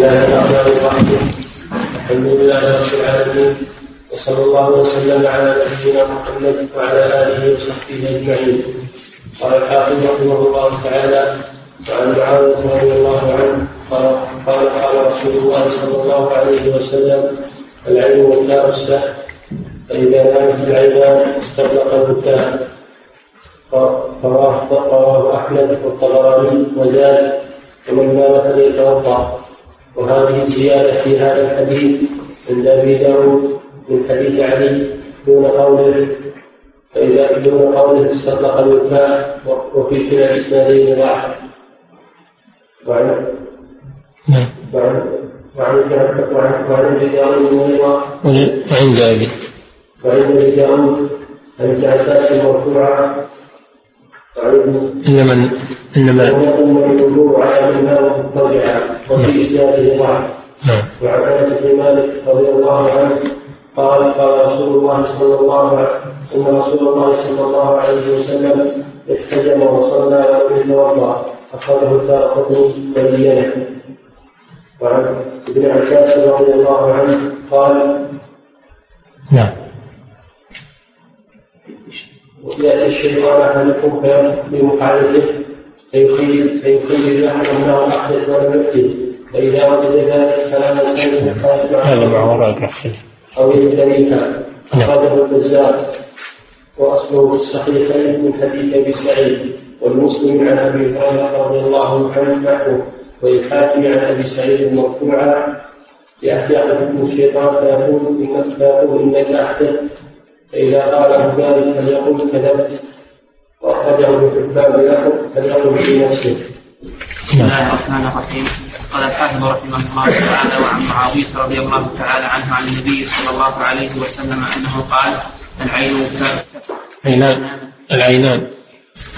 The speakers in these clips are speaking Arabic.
الله الرحمن الحمد لله رب العالمين وصلى الله وسلم على نبينا محمد وعلى آله وصحبه أجمعين. قال الحافظ رحمه الله تعالى وعن معاويه رضي الله عنه قال قال رسول الله صلى الله عليه وسلم العين وكاء السهل فاذا نامت العينان استطلق البكاء رواه احمد والطبراني وزاد ومن نام فليتوضأ. وهذه الزيادة في هذا الحديث عند أبي داود من حديث علي دون قوله فإذا دون قوله استطلق الوفاء وفي كلا الإسنادين ضعف. وعن نعم. وعن وعن وعن وعن داود وعند أبي وعند أبي داود عن ابن عباس مرفوعا إنما إنما يقوم الوضوء على نام مضطجعا وفي اسناده ضعف نعم. وعن أنس بن مالك رضي الله عنه قال قال رسول الله صلى الله عليه إن رسول الله صلى الله عليه وسلم احتجم وصلى ولم يتوضا أخرجه الدار قطني بينه وعن ابن عباس رضي الله عنه قال نعم. ياتي الشيطان أحدكم بمحاربه فيخيل فيخيل أحد انه احدث ولم يحدث فإذا وجد ذلك فلا فيسمع هذا مع وراء أو يمتلكها أخرجه البزار وأصله في الصحيحين من حديث أبي سعيد والمسلم عن أبي هريرة رضي الله عنه نحوه والحاكم عن أبي سعيد مرفوعا. يأتي أحدكم الشيطان فيقول إنك فيقول إنك أحدث فإذا قال ذلك فليقل كذبت. وأخرجه ابن حبان له فليقل في نفسه. بسم الله الرحمن الرحيم. قال الحافظ رحمه الله تعالى وعن معاوية رضي الله تعالى عنه عن النبي صلى الله عليه وسلم أنه قال العين وكاء عينان العينان.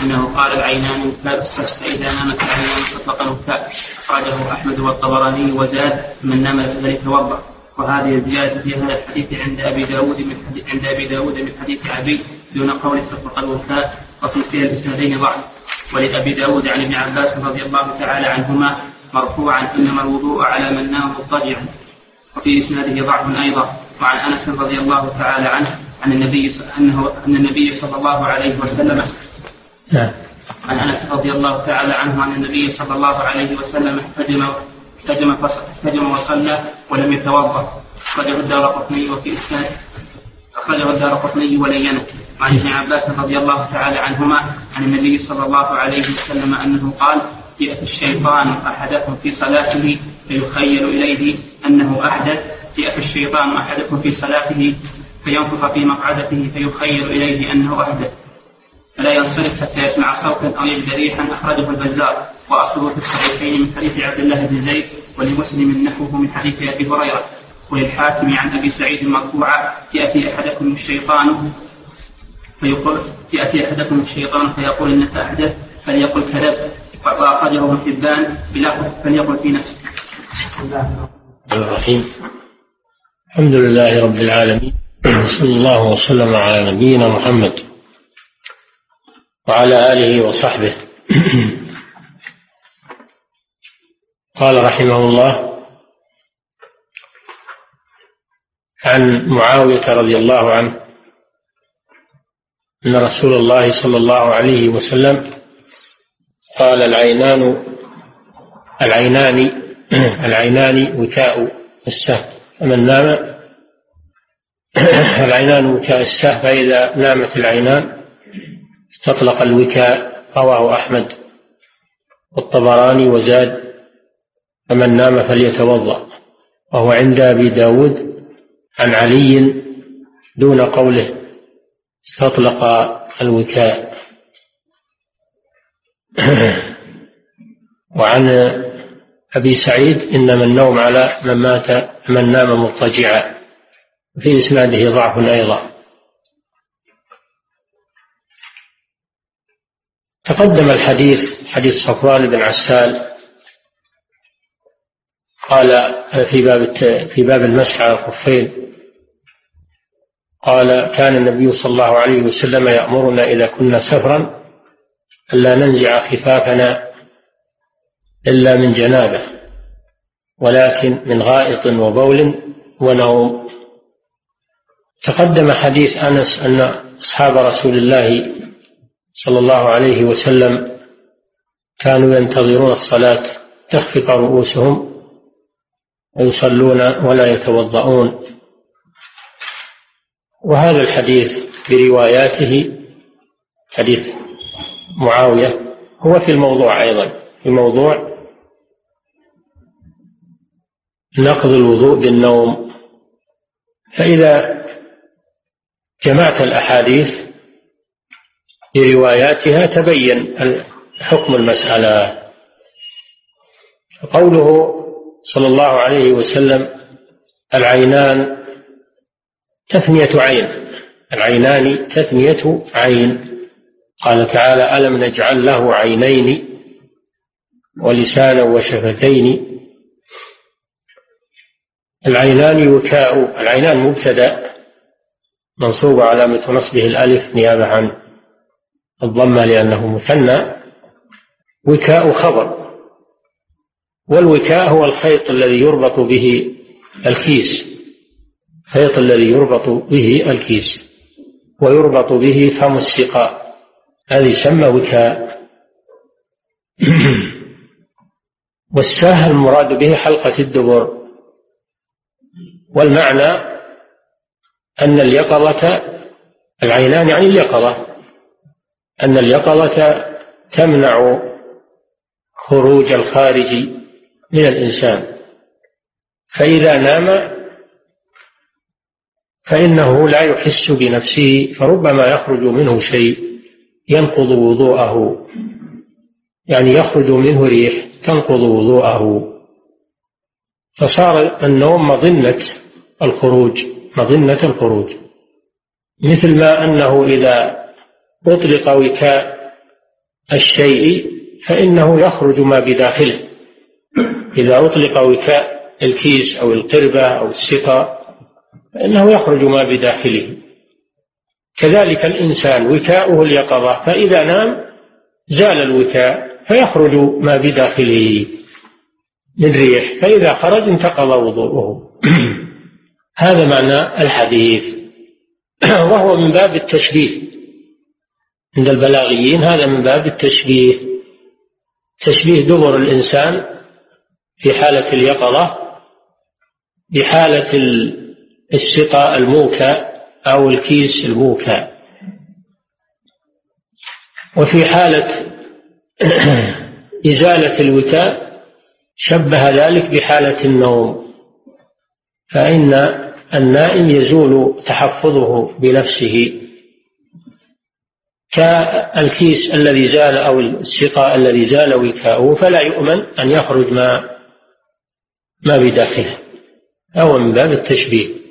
أنه قال العينان وكاء السفس فاذا نامت العينان فاطلق الوكاء أخرجه أحمد والطبراني وزاد من نام فليتوضا وهذه الزيادة في هذا الحديث عند أبي داود من حديث عند أبي داود من حديث أبي دون قول استطلق الوفاء. وفي كلا الإسنادين ضعف ولأبي داود عن ابن عباس رضي الله تعالى عنهما مرفوعا إنما الوضوء على من نام مضطجعا. وفي إسناده ضعف أيضا. وعن أنس رضي الله تعالى عنه عن النبي أنه أن النبي صلى الله عليه وسلم نعم. عن أنس رضي الله تعالى عنه عن النبي صلى الله عليه وسلم احتجم احتجم احتجم وصلى ولم يتوضأ. أخرجه الدار قطني وفي إسناد أخرجه الدار قطني ولينة. وعن ابن عباس رضي الله تعالى عنهما عن النبي صلى الله عليه وسلم أنه قال ياتي الشيطان أحدكم في صلاته فيخيل إليه أنه أحدث. ياتي الشيطان أحدكم في صلاته فينفخ في مقعدته فيخيل إليه أنه أحدث. فلا ينصرف حتى يسمع صوتا أو يجد ريحا أخرجه البزار. وأصله في الصحيحين من حديث عبد الله بن زيد ولمسلم نحوه من حديث أبي هريرة. وللحاكم عن أبي سعيد مرفوعا يأتي أحدكم الشيطان فيقول يأتي أحدكم الشيطان فيقول انك احدث فليقل كذبت واخرجه ابن حبان بلفظ فليقل في نفسه. الرحيم الحمد لله رب العالمين صلى الله وسلم على نبينا محمد وعلى آله وصحبه قال رحمه الله عن معاوية رضي الله عنه أن رسول الله صلى الله عليه وسلم قال العينان العينان العينان وكاء السهم. فمن نام العينان وكاء السهم فإذا نامت العينان استطلق الوكاء رواه أحمد والطبراني وزاد. فمن نام فليتوضأ وهو عند أبي داود عن علي دون قوله. استطلق الوكاء. وعن أبي سعيد إنما النوم على من مات من نام مضطجعا. في إسناده ضعف أيضا. تقدم الحديث حديث صفوان بن عسال. قال في باب في باب المسح على الخفين قال كان النبي صلى الله عليه وسلم يأمرنا إذا كنا سفرا ألا ننزع خفافنا إلا من جنابه ولكن من غائط وبول ونوم. تقدم حديث أنس أن أصحاب رسول الله صلى الله عليه وسلم كانوا ينتظرون الصلاة تخفق رؤوسهم ويصلون ولا يتوضؤون. وهذا الحديث برواياته حديث معاوية هو في الموضوع أيضا في موضوع نقض الوضوء بالنوم. فإذا جمعت الأحاديث برواياتها تبين حكم المسألة. قوله صلى الله عليه وسلم العينان تثنية عين. العينان تثنية عين. قال تعالى ألم نجعل له عينين ولسانا وشفتين؟ العينان وكاء العينان مبتدأ منصوب علامة نصبه الألف نيابة عن الضمة لأنه مثنى. وكاء خبر. والوكاء هو الخيط الذي يربط به الكيس. الخيط الذي يربط به الكيس ويربط به فم السقاء هذا يسمى وكاء. والساه المراد به حلقة الدبر. والمعنى أن اليقظة العينان يعني اليقظة. أن اليقظة تمنع خروج الخارج من الإنسان. فإذا نام فإنه لا يحس بنفسه فربما يخرج منه شيء ينقض وضوءه. يعني يخرج منه ريح تنقض وضوءه. فصار النوم مظنة الخروج مظنة الخروج. مثل ما أنه إذا أطلق وكاء الشيء فإنه يخرج ما بداخله. إذا أطلق وكاء الكيس أو القربة أو السقا فإنه يخرج ما بداخله. كذلك الإنسان وكاؤه اليقظة فإذا نام زال الوكاء فيخرج ما بداخله من ريح فإذا خرج انتقض وضوءه. هذا معنى الحديث. وهو من باب التشبيه. عند البلاغيين هذا من باب التشبيه. تشبيه دبر الإنسان في حالة اليقظة بحالة السقاء الموكى أو الكيس الموكى. وفي حالة إزالة الوكاء شبه ذلك بحالة النوم فإن النائم يزول تحفظه بنفسه. كالكيس الذي زال أو السقاء الذي زال وكاؤه فلا يؤمن أن يخرج ما ما بداخله أو من باب التشبيه.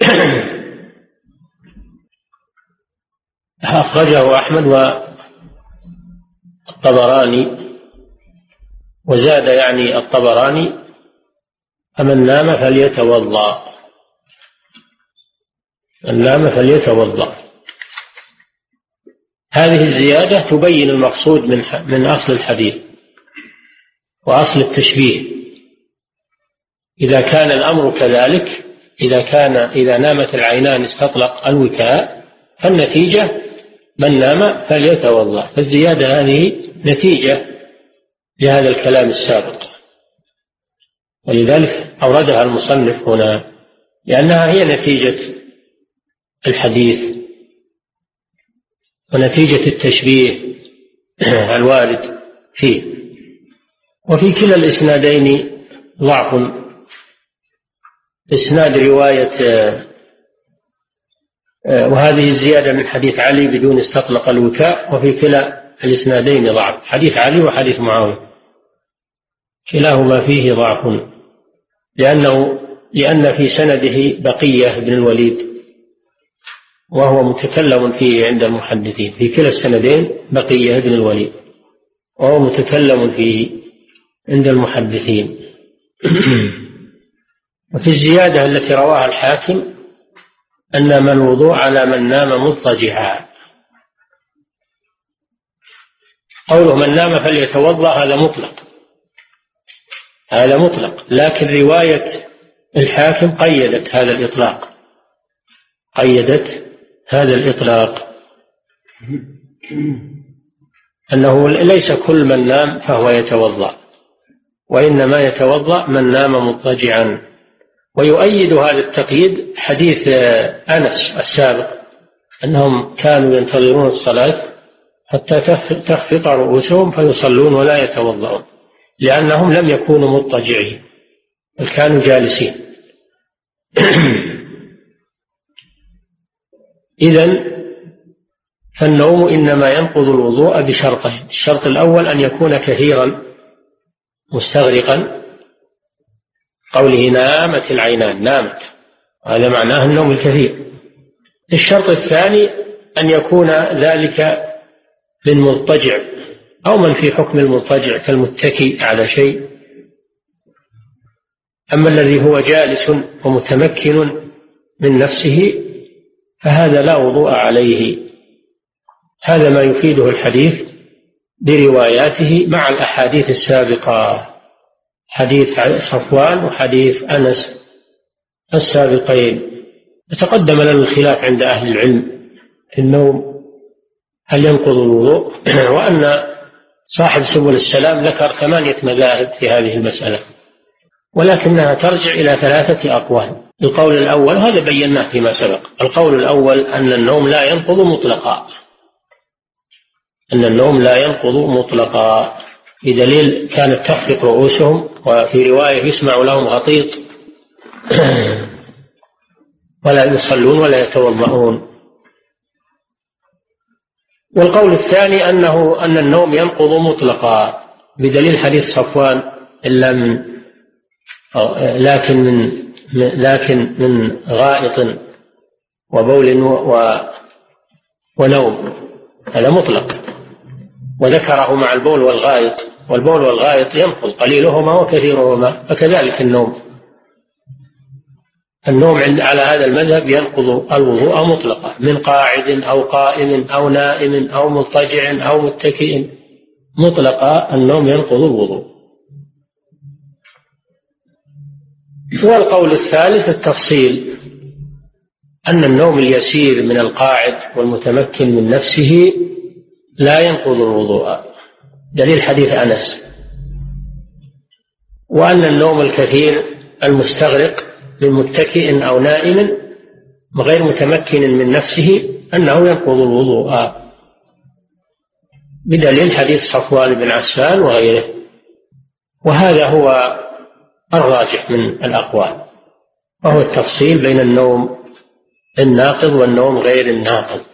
أخرجه أحمد والطبراني وزاد يعني الطبراني فمن نام فليتوضأ. من نام فليتوضأ. هذه الزيادة تبين المقصود من من أصل الحديث وأصل التشبيه. إذا كان الأمر كذلك إذا كان إذا نامت العينان استطلق الوكاء فالنتيجة من نام فليتوضأ. فالزيادة هذه نتيجة لهذا الكلام السابق. ولذلك أوردها المصنف هنا لأنها هي نتيجة الحديث ونتيجة التشبيه الوارد فيه. وفي كلا الإسنادين ضعف إسناد رواية وهذه الزيادة من حديث علي بدون استطلق الوكاء وفي كلا الإسنادين ضعف. حديث علي وحديث معاوية. كلاهما فيه ضعف. لأنه لأن في سنده بقية بن الوليد وهو متكلم فيه عند المحدثين. في كلا السندين بقية بن الوليد وهو متكلم فيه عند المحدثين. وفي الزيادة التي رواها الحاكم أنما الوضوء على من نام مضطجعا. قوله من نام فليتوضأ هذا مطلق. هذا مطلق. لكن رواية الحاكم قيدت هذا الإطلاق. قيدت هذا الإطلاق. أنه ليس كل من نام فهو يتوضأ وإنما يتوضأ من نام مضطجعا. ويؤيد هذا التقييد حديث أنس السابق أنهم كانوا ينتظرون الصلاة حتى تخفق رؤوسهم فيصلون ولا يتوضؤون لأنهم لم يكونوا مضطجعين بل كانوا جالسين. إذا فالنوم إنما ينقض الوضوء بشرطين الشرط الأول أن يكون كثيرا مستغرقا قوله نامت العينان نامت. هذا معناه النوم الكثير. الشرط الثاني أن يكون ذلك للمضطجع أو من في حكم المضطجع كالمتكي على شيء. أما الذي هو جالس ومتمكن من نفسه فهذا لا وضوء عليه. هذا ما يفيده الحديث برواياته مع الأحاديث السابقة. حديث صفوان وحديث أنس السابقين. تقدم لنا الخلاف عند أهل العلم في النوم هل ينقض الوضوء؟ وأن صاحب سبل السلام ذكر ثمانية مذاهب في هذه المسألة ولكنها ترجع إلى ثلاثة أقوال. القول الأول هذا بيناه فيما سبق القول الأول أن النوم لا ينقض مطلقا. أن النوم لا ينقض مطلقا. بدليل كانت تخفق رؤوسهم وفي رواية يسمع لهم غطيط. ولا يصلون ولا يتوضؤون. والقول الثاني أنه أن النوم ينقض مطلقا بدليل حديث صفوان إلا من لكن من لكن من غائط وبول و ونوم هذا مطلق. وذكره مع البول والغائط والبول والغائط ينقض قليلهما وكثيرهما فكذلك النوم. النوم على هذا المذهب ينقض الوضوء مطلقا من قاعد أو قائم أو نائم أو مضطجع أو متكئ. مطلقا النوم ينقض الوضوء. والقول الثالث التفصيل أن النوم اليسير من القاعد والمتمكن من نفسه لا ينقض الوضوء. دليل حديث أنس. وأن النوم الكثير المستغرق لمتكئ أو نائم غير متمكن من نفسه أنه ينقض الوضوء. بدليل حديث صفوان بن عسان وغيره. وهذا هو الراجح من الأقوال. وهو التفصيل بين النوم الناقض والنوم غير الناقض.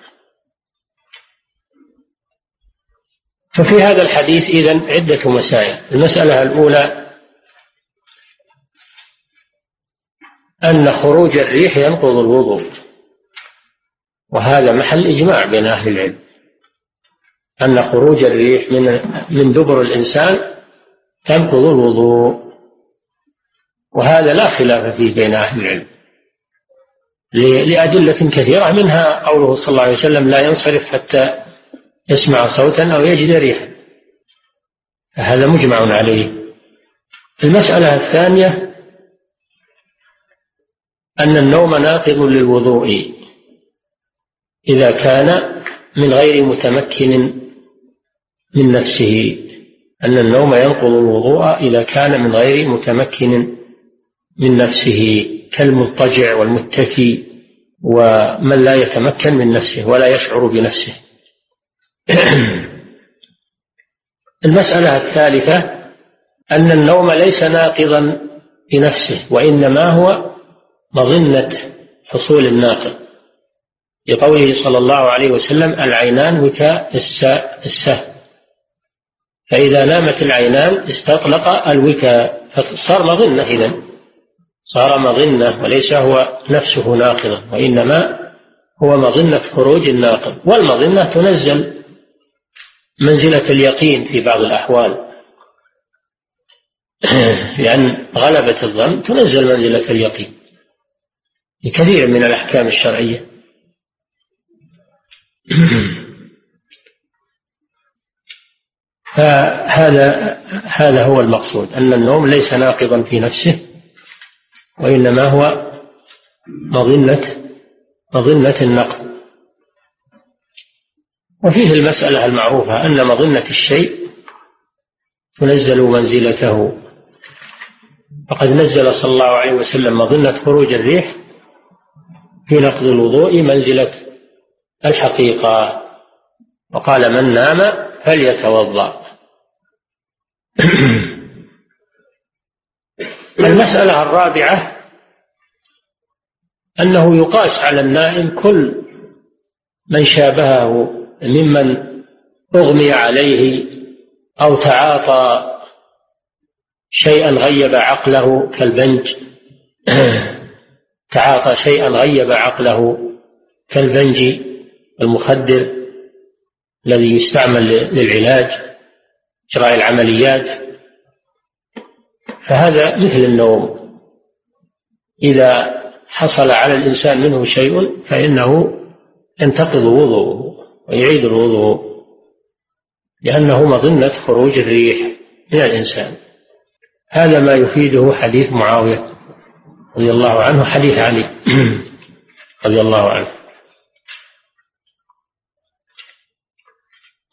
ففي هذا الحديث إذن عدة مسائل. المسألة الأولى أن خروج الريح ينقض الوضوء وهذا محل إجماع بين أهل العلم. أن خروج الريح من من دبر الإنسان تنقض الوضوء وهذا لا خلاف فيه بين أهل العلم. لأدلة كثيرة منها قوله صلى الله عليه وسلم لا ينصرف حتى يسمع صوتا أو يجد ريحا. هذا مجمع عليه. المسألة الثانية أن النوم ناقض للوضوء إذا كان من غير متمكن من نفسه. أن النوم ينقض الوضوء إذا كان من غير متمكن من نفسه كالمضطجع والمتكي ومن لا يتمكن من نفسه ولا يشعر بنفسه. المسألة الثالثة أن النوم ليس ناقضا بنفسه وإنما هو مظنة حصول الناقض. لقوله صلى الله عليه وسلم العينان وكاء السهم فإذا نامت العينان استطلق الوكاء فصار مظنة إذن. صار مظنة وليس هو نفسه ناقضا وإنما هو مظنة خروج الناقض. والمظنة تنزل منزلة اليقين في بعض الأحوال. لأن غلبة الظن تنزل منزلة اليقين لكثير من الأحكام الشرعية. فهذا هذا هو المقصود. أن النوم ليس ناقضا في نفسه وإنما هو مظنة مظنة النقد. وفيه المسألة المعروفة أن مظنة الشيء تنزل منزلته. فقد نزل صلى الله عليه وسلم مظنة خروج الريح في نقض الوضوء منزلة الحقيقة. وقال من نام فليتوضأ. المسألة الرابعة أنه يقاس على النائم كل من شابهه ممن أغمي عليه أو تعاطى شيئا غيب عقله كالبنج. تعاطى شيئا غيب عقله كالبنج المخدر الذي يستعمل للعلاج إجراء العمليات. فهذا مثل النوم. إذا حصل على الإنسان منه شيء فإنه ينتقض وضوءه. ويعيد الوضوء لأنه مظنة خروج الريح من الإنسان. هذا ما يفيده حديث معاوية رضي الله عنه حديث علي رضي الله عنه.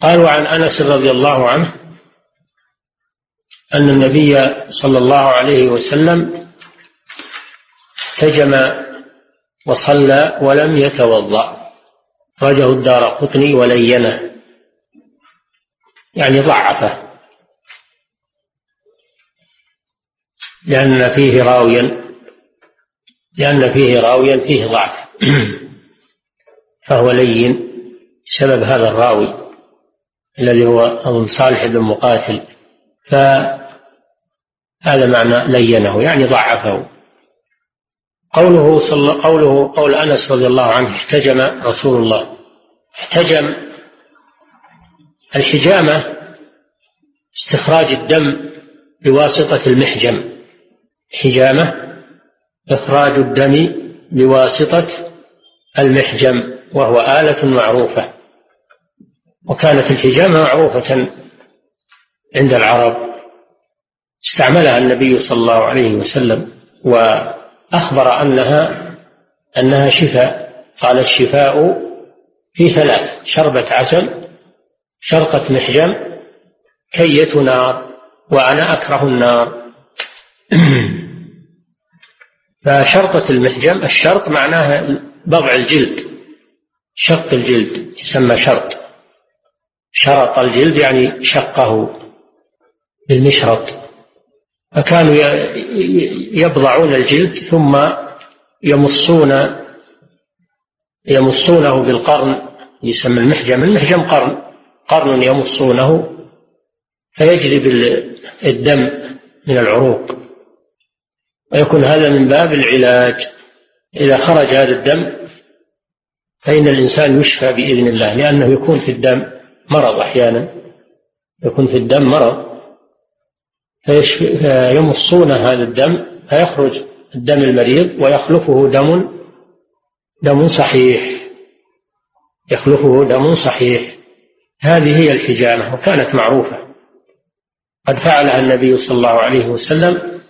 قالوا عن أنس رضي الله عنه أن النبي صلى الله عليه وسلم احتجم وصلى ولم يتوضأ. رجه الدار قطني ولينه. يعني ضعفه. لأن فيه راويا لأن فيه راويا فيه ضعف. فهو لين بسبب هذا الراوي الذي هو أظن صالح بن مقاتل. فهذا معنى لينه يعني ضعفه. قوله صلى قوله قول أنس رضي الله عنه احتجم رسول الله. احتجم الحجامة استخراج الدم بواسطة المحجم. حجامة إخراج الدم بواسطة المحجم وهو آلة معروفة. وكانت الحجامة معروفة عند العرب. استعملها النبي صلى الله عليه وسلم وأخبر أنها أنها شفاء. قال الشفاء في ثلاث شربة عسل شرقة محجم كية نار وأنا أكره النار. فشرقة المحجم الشرق معناها بضع الجلد شق الجلد يسمى شرط شرط الجلد يعني شقه بالمشرط فكانوا يبضعون الجلد ثم يمصون يمصونه بالقرن يسمى المحجم المحجم قرن قرن يمصونه فيجلب الدم من العروق. ويكون هذا من باب العلاج. إذا خرج هذا الدم فإن الإنسان يشفى بإذن الله لأنه يكون في الدم مرض أحيانا. يكون في الدم مرض. فيمصون هذا الدم فيخرج الدم المريض ويخلفه دم دم صحيح. يخلفه دم صحيح. هذه هي الحجامة وكانت معروفة. قد فعلها النبي صلى الله عليه وسلم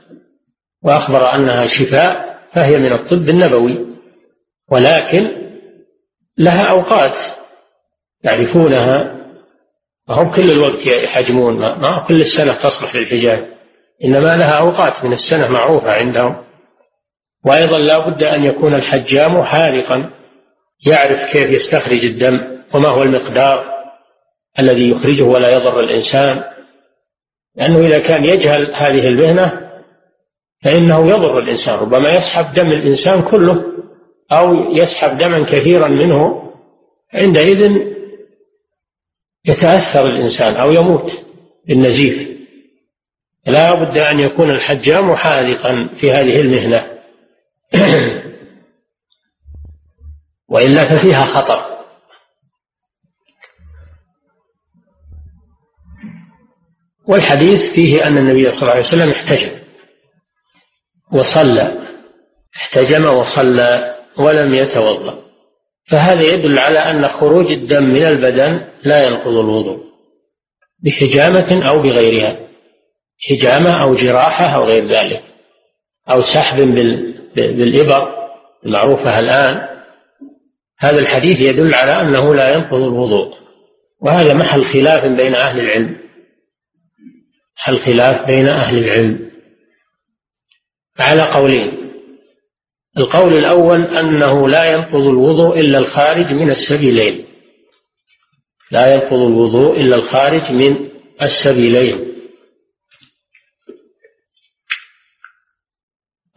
وأخبر أنها شفاء فهي من الطب النبوي. ولكن لها أوقات يعرفونها ما كل الوقت يحجمون ما هو كل السنة تصلح للحجاج إنما لها أوقات من السنة معروفة عندهم. وأيضا لا بد أن يكون الحجام حارقا يعرف كيف يستخرج الدم وما هو المقدار الذي يخرجه ولا يضر الإنسان. لأنه إذا كان يجهل هذه المهنة فإنه يضر الإنسان. ربما يسحب دم الإنسان كله أو يسحب دما كثيرا منه. عندئذ يتأثر الإنسان أو يموت بالنزيف. لا بد أن يكون الحجام حاذقا في هذه المهنة. وإلا ففيها خطر. والحديث فيه أن النبي صلى الله عليه وسلم احتجم. وصلى. احتجم وصلى ولم يتوضأ. فهذا يدل على أن خروج الدم من البدن لا ينقض الوضوء بحجامة أو بغيرها حجامة أو جراحة أو غير ذلك أو سحب بالإبر المعروفة الآن. هذا الحديث يدل على أنه لا ينقض الوضوء وهذا محل خلاف بين أهل العلم. محل خلاف بين أهل العلم. على قولين القول الأول أنه لا ينقض الوضوء إلا الخارج من السبيلين. لا ينقض الوضوء إلا الخارج من السبيلين.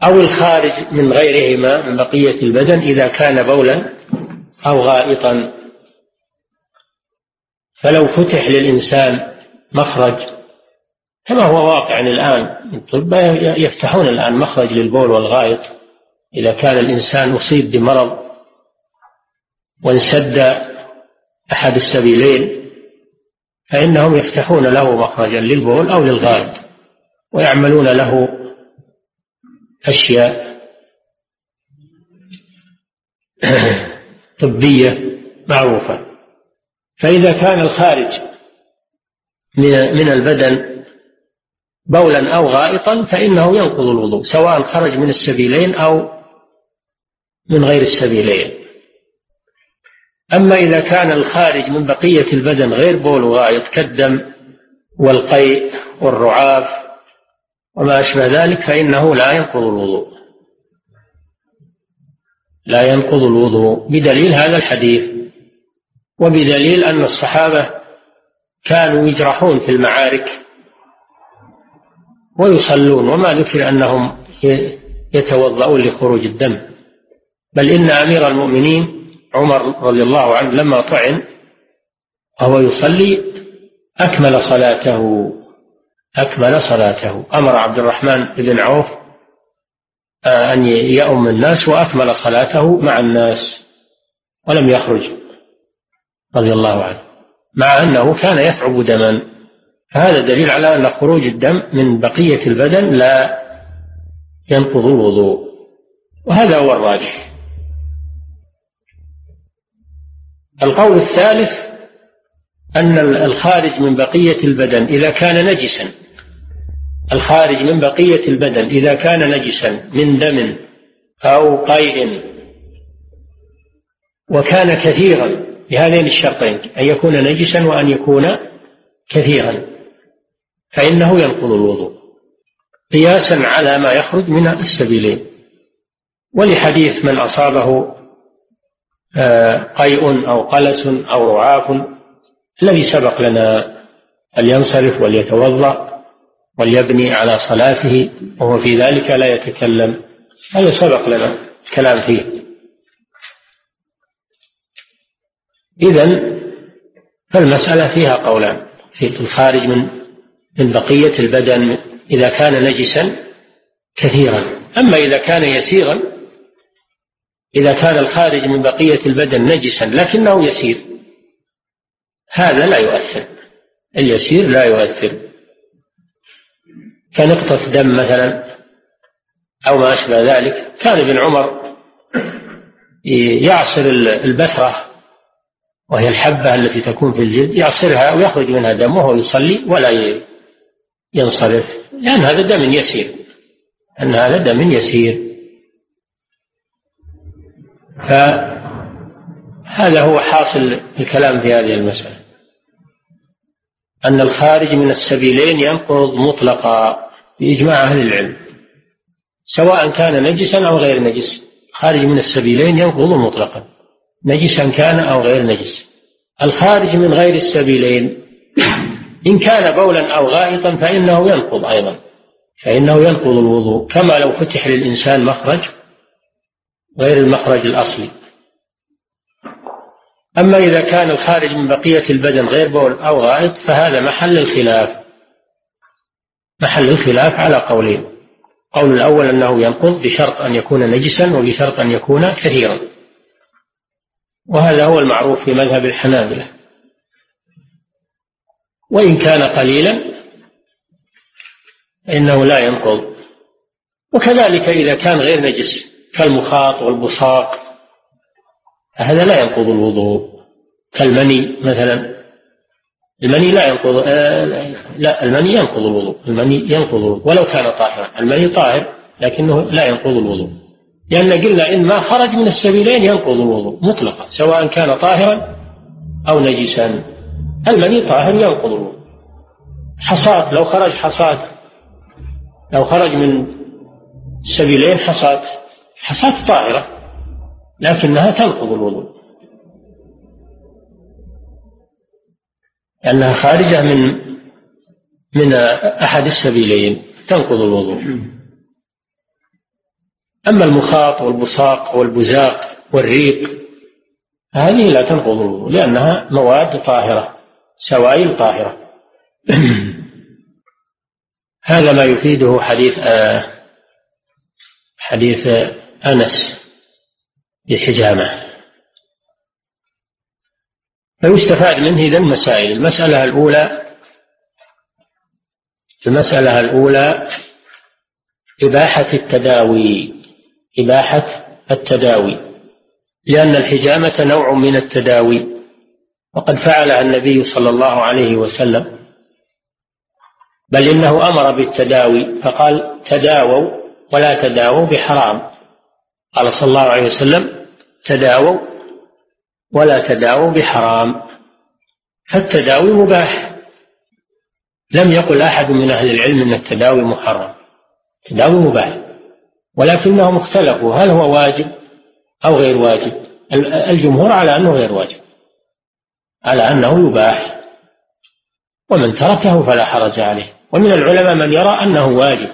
أو الخارج من غيرهما من بقية البدن إذا كان بولا أو غائطا. فلو فتح للإنسان مخرج كما هو واقع الآن الطب يفتحون الآن مخرج للبول والغائط. إذا كان الإنسان أصيب بمرض وانسد أحد السبيلين فإنهم يفتحون له مخرجا للبول أو للغائط ويعملون له أشياء طبية معروفة. فإذا كان الخارج من البدن بولا أو غائطا فإنه ينقض الوضوء سواء خرج من السبيلين أو من غير السبيلين. أما إذا كان الخارج من بقية البدن غير بول وغائط كالدم والقيء والرعاف وما أشبه ذلك فإنه لا ينقض الوضوء. لا ينقض الوضوء. بدليل هذا الحديث. وبدليل أن الصحابة كانوا يجرحون في المعارك ويصلون وما ذكر أنهم يتوضؤون لخروج الدم. بل إن أمير المؤمنين عمر رضي الله عنه لما طعن وهو يصلي أكمل صلاته أكمل صلاته. أمر عبد الرحمن بن عوف آه، أن يؤم الناس وأكمل صلاته مع الناس ولم يخرج رضي الله عنه مع أنه كان يثعب دما. فهذا دليل على أن خروج الدم من بقية البدن لا ينقض الوضوء. وهذا هو الراجح. القول الثالث أن الخارج من بقية البدن إذا كان نجسا. الخارج من بقية البدن إذا كان نجسا من دم أو قيء وكان كثيرا بهذين الشرطين أن يكون نجسا وأن يكون كثيرا. فإنه ينقض الوضوء قياسا على ما يخرج من السبيلين. ولحديث من أصابه قيء أو قلس أو رعاف الذي سبق لنا فلينصرف وليتوضأ وليبني على صلاته وهو في ذلك لا يتكلم. هذا سبق لنا الكلام فيه. إذا فالمسألة فيها قولان. في الخارج من من بقية البدن إذا كان نجسا كثيرا. أما إذا كان يسيرا إذا كان الخارج من بقية البدن نجسا لكنه يسير. هذا لا يؤثر. اليسير لا يؤثر. كنقطة دم مثلا أو ما أشبه ذلك. كان ابن عمر يعصر البثرة وهي الحبة التي تكون في الجلد يعصرها ويخرج منها دم وهو يصلي ولا ينصرف لأن هذا دم يسير. أن هذا دم يسير. فهذا هو حاصل الكلام في هذه المسألة. أن الخارج من السبيلين ينقض مطلقا بإجماع أهل العلم سواء كان نجسا أو غير نجس. خارج من السبيلين ينقض مطلقا نجسا كان أو غير نجس. الخارج من غير السبيلين إن كان بولا أو غائطا فإنه ينقض أيضا فإنه ينقض الوضوء. كما لو فتح للإنسان مخرج غير المخرج الأصلي. أما إذا كان الخارج من بقية البدن غير بول أو غائط فهذا محل الخلاف. محل الخلاف على قولين. قول الأول أنه ينقض بشرط أن يكون نجسا وبشرط أن يكون كثيرا. وهذا هو المعروف في مذهب الحنابلة. وإن كان قليلا فإنه لا ينقض. وكذلك إذا كان غير نجس كالمخاط والبصاق هذا لا ينقض الوضوء. كالمني مثلا المني لا ينقض آه لا المني ينقض الوضوء المني ينقض الوضوء ولو كان طاهرا. المني طاهر لكنه لا ينقض الوضوء. لأن قلنا إن ما خرج من السبيلين ينقض الوضوء مطلقا سواء كان طاهرا أو نجسا. المني طاهر ينقض الوضوء. حصاة لو خرج حصاة لو خرج من السبيلين حصاة حصاة طاهرة لكنها تنقض الوضوء. لأنها خارجة من من أحد السبيلين تنقض الوضوء. أما المخاط والبصاق والبزاق والريق هذه لا تنقض الوضوء لأنها مواد طاهرة سوائل طاهرة. هذا ما يفيده حديث آه حديث أنس بالحجامة. فيستفاد منه إذا مسائل. المسألة الأولى المسألة الأولى إباحة التداوي. إباحة التداوي. لأن الحجامة نوع من التداوي. وقد فعلها النبي صلى الله عليه وسلم. بل إنه أمر بالتداوي. فقال تداووا ولا تداووا بحرام. قال صلى الله عليه وسلم تداووا ولا تداووا بحرام. فالتداوي مباح. لم يقل أحد من أهل العلم أن التداوي محرم. التداوي مباح. ولكنهم اختلفوا هل هو واجب أو غير واجب؟ الجمهور على أنه غير واجب. على أنه يباح. ومن تركه فلا حرج عليه. ومن العلماء من يرى أنه واجب.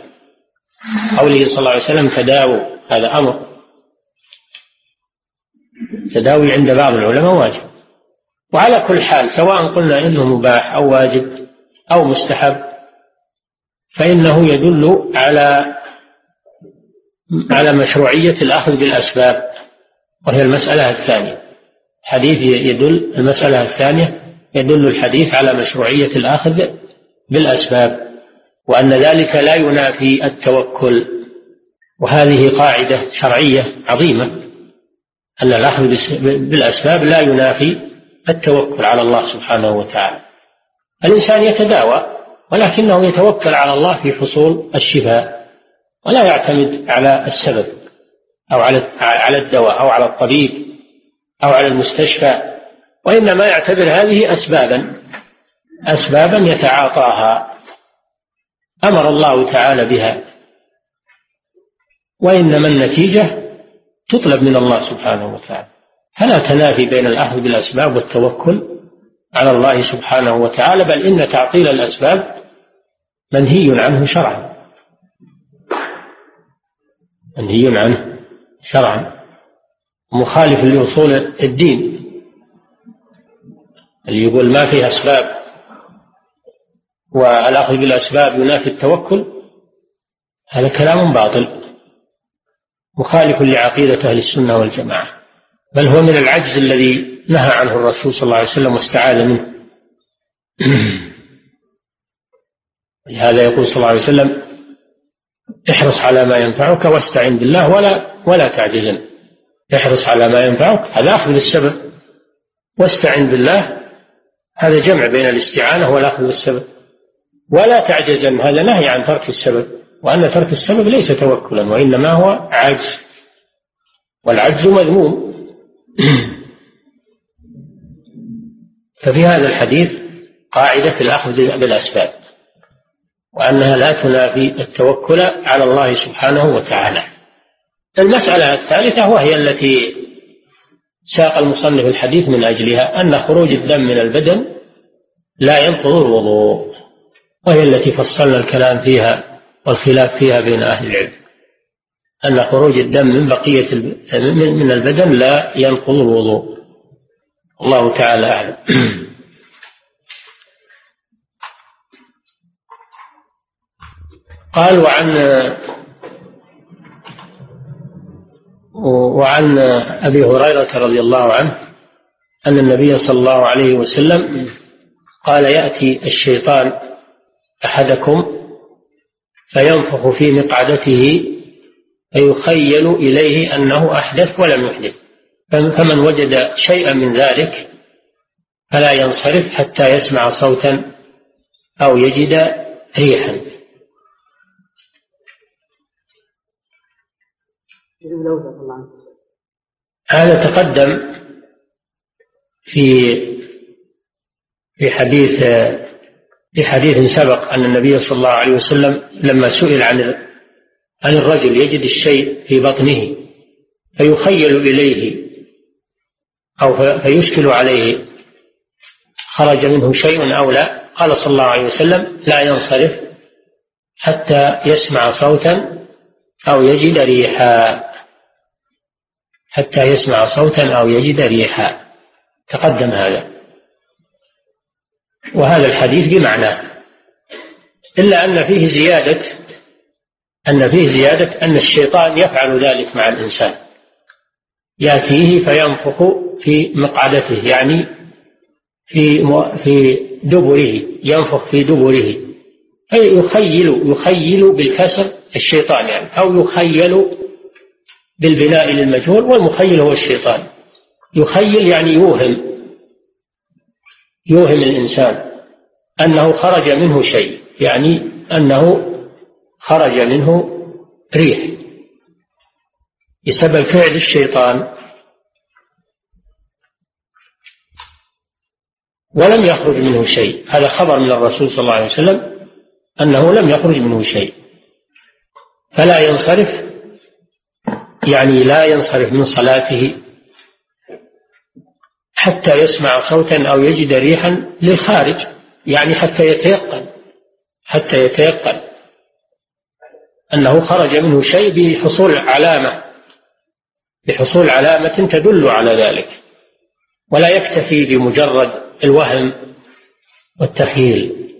قوله صلى الله عليه وسلم تداووا. هذا أمر. تداوي عند بعض العلماء واجب. وعلى كل حال سواء قلنا إنه مباح أو واجب أو مستحب فإنه يدل على على مشروعية الأخذ بالأسباب وهي المسألة الثانية. حديث يدل المسألة الثانية يدل الحديث على مشروعية الأخذ بالأسباب وأن ذلك لا ينافي التوكل. وهذه قاعدة شرعية عظيمة. أن الأخذ بالأسباب لا ينافي التوكل على الله سبحانه وتعالى. الإنسان يتداوى ولكنه يتوكل على الله في حصول الشفاء ولا يعتمد على السبب أو على على الدواء أو على الطبيب أو على المستشفى. وإنما يعتبر هذه أسبابا أسبابا يتعاطاها أمر الله تعالى بها. وإنما النتيجة تطلب من الله سبحانه وتعالى. فلا تنافي بين الأخذ بالأسباب والتوكل على الله سبحانه وتعالى بل إن تعطيل الأسباب منهي عنه شرعا. منهي عنه شرعا. مخالف لأصول الدين اللي يقول ما فيه أسباب والأخذ بالأسباب ينافي التوكل هذا كلام باطل. مخالف لعقيدة أهل السنة والجماعة بل هو من العجز الذي نهى عنه الرسول صلى الله عليه وسلم واستعاذ منه. لهذا يقول صلى الله عليه وسلم احرص على ما ينفعك واستعن بالله ولا ولا تعجزن. احرص على ما ينفعك هذا أخذ بالسبب. واستعن بالله هذا جمع بين الاستعانة والأخذ بالسبب. ولا تعجزن هذا نهي عن ترك السبب. وأن ترك السبب ليس توكلا وإنما هو عجز. والعجز مذموم. ففي هذا الحديث قاعدة الأخذ بالأسباب وأنها لا تنافي التوكل على الله سبحانه وتعالى. المسألة الثالثة وهي التي ساق المصنف الحديث من أجلها أن خروج الدم من البدن لا ينقض الوضوء وهي التي فصلنا الكلام فيها. والخلاف فيها بين أهل العلم. أن خروج الدم من بقية من البدن لا ينقض الوضوء. الله تعالى أعلم. قال وعن وعن أبي هريرة رضي الله عنه أن النبي صلى الله عليه وسلم قال يأتي الشيطان أحدكم فينفخ في مقعدته فيخيل إليه أنه أحدث ولم يحدث. فمن وجد شيئا من ذلك فلا ينصرف حتى يسمع صوتا أو يجد ريحا. هذا تقدم في في حديث في حديث سبق أن النبي صلى الله عليه وسلم لما سئل عن عن الرجل يجد الشيء في بطنه فيخيل إليه أو فيشكل عليه خرج منه شيء أو لا؟ قال صلى الله عليه وسلم لا ينصرف حتى يسمع صوتا أو يجد ريحا. حتى يسمع صوتا أو يجد ريحا. تقدم هذا. وهذا الحديث بمعناه إلا أن فيه زيادة أن فيه زيادة أن الشيطان يفعل ذلك مع الإنسان يأتيه فينفخ في مقعدته يعني في في دبره ينفخ في دبره فيخيل يخيل بالكسر الشيطان يعني أو يخيل بالبناء للمجهول والمخيل هو الشيطان يخيل يعني يوهم يوهم الإنسان أنه خرج منه شيء يعني أنه خرج منه ريح. بسبب فعل الشيطان ولم يخرج منه شيء. هذا خبر من الرسول صلى الله عليه وسلم أنه لم يخرج منه شيء. فلا ينصرف يعني لا ينصرف من صلاته حتى يسمع صوتا أو يجد ريحا للخارج يعني حتى يتيقن حتى يتيقن أنه خرج منه شيء بحصول علامة بحصول علامة تدل على ذلك. ولا يكتفي بمجرد الوهم والتخيل.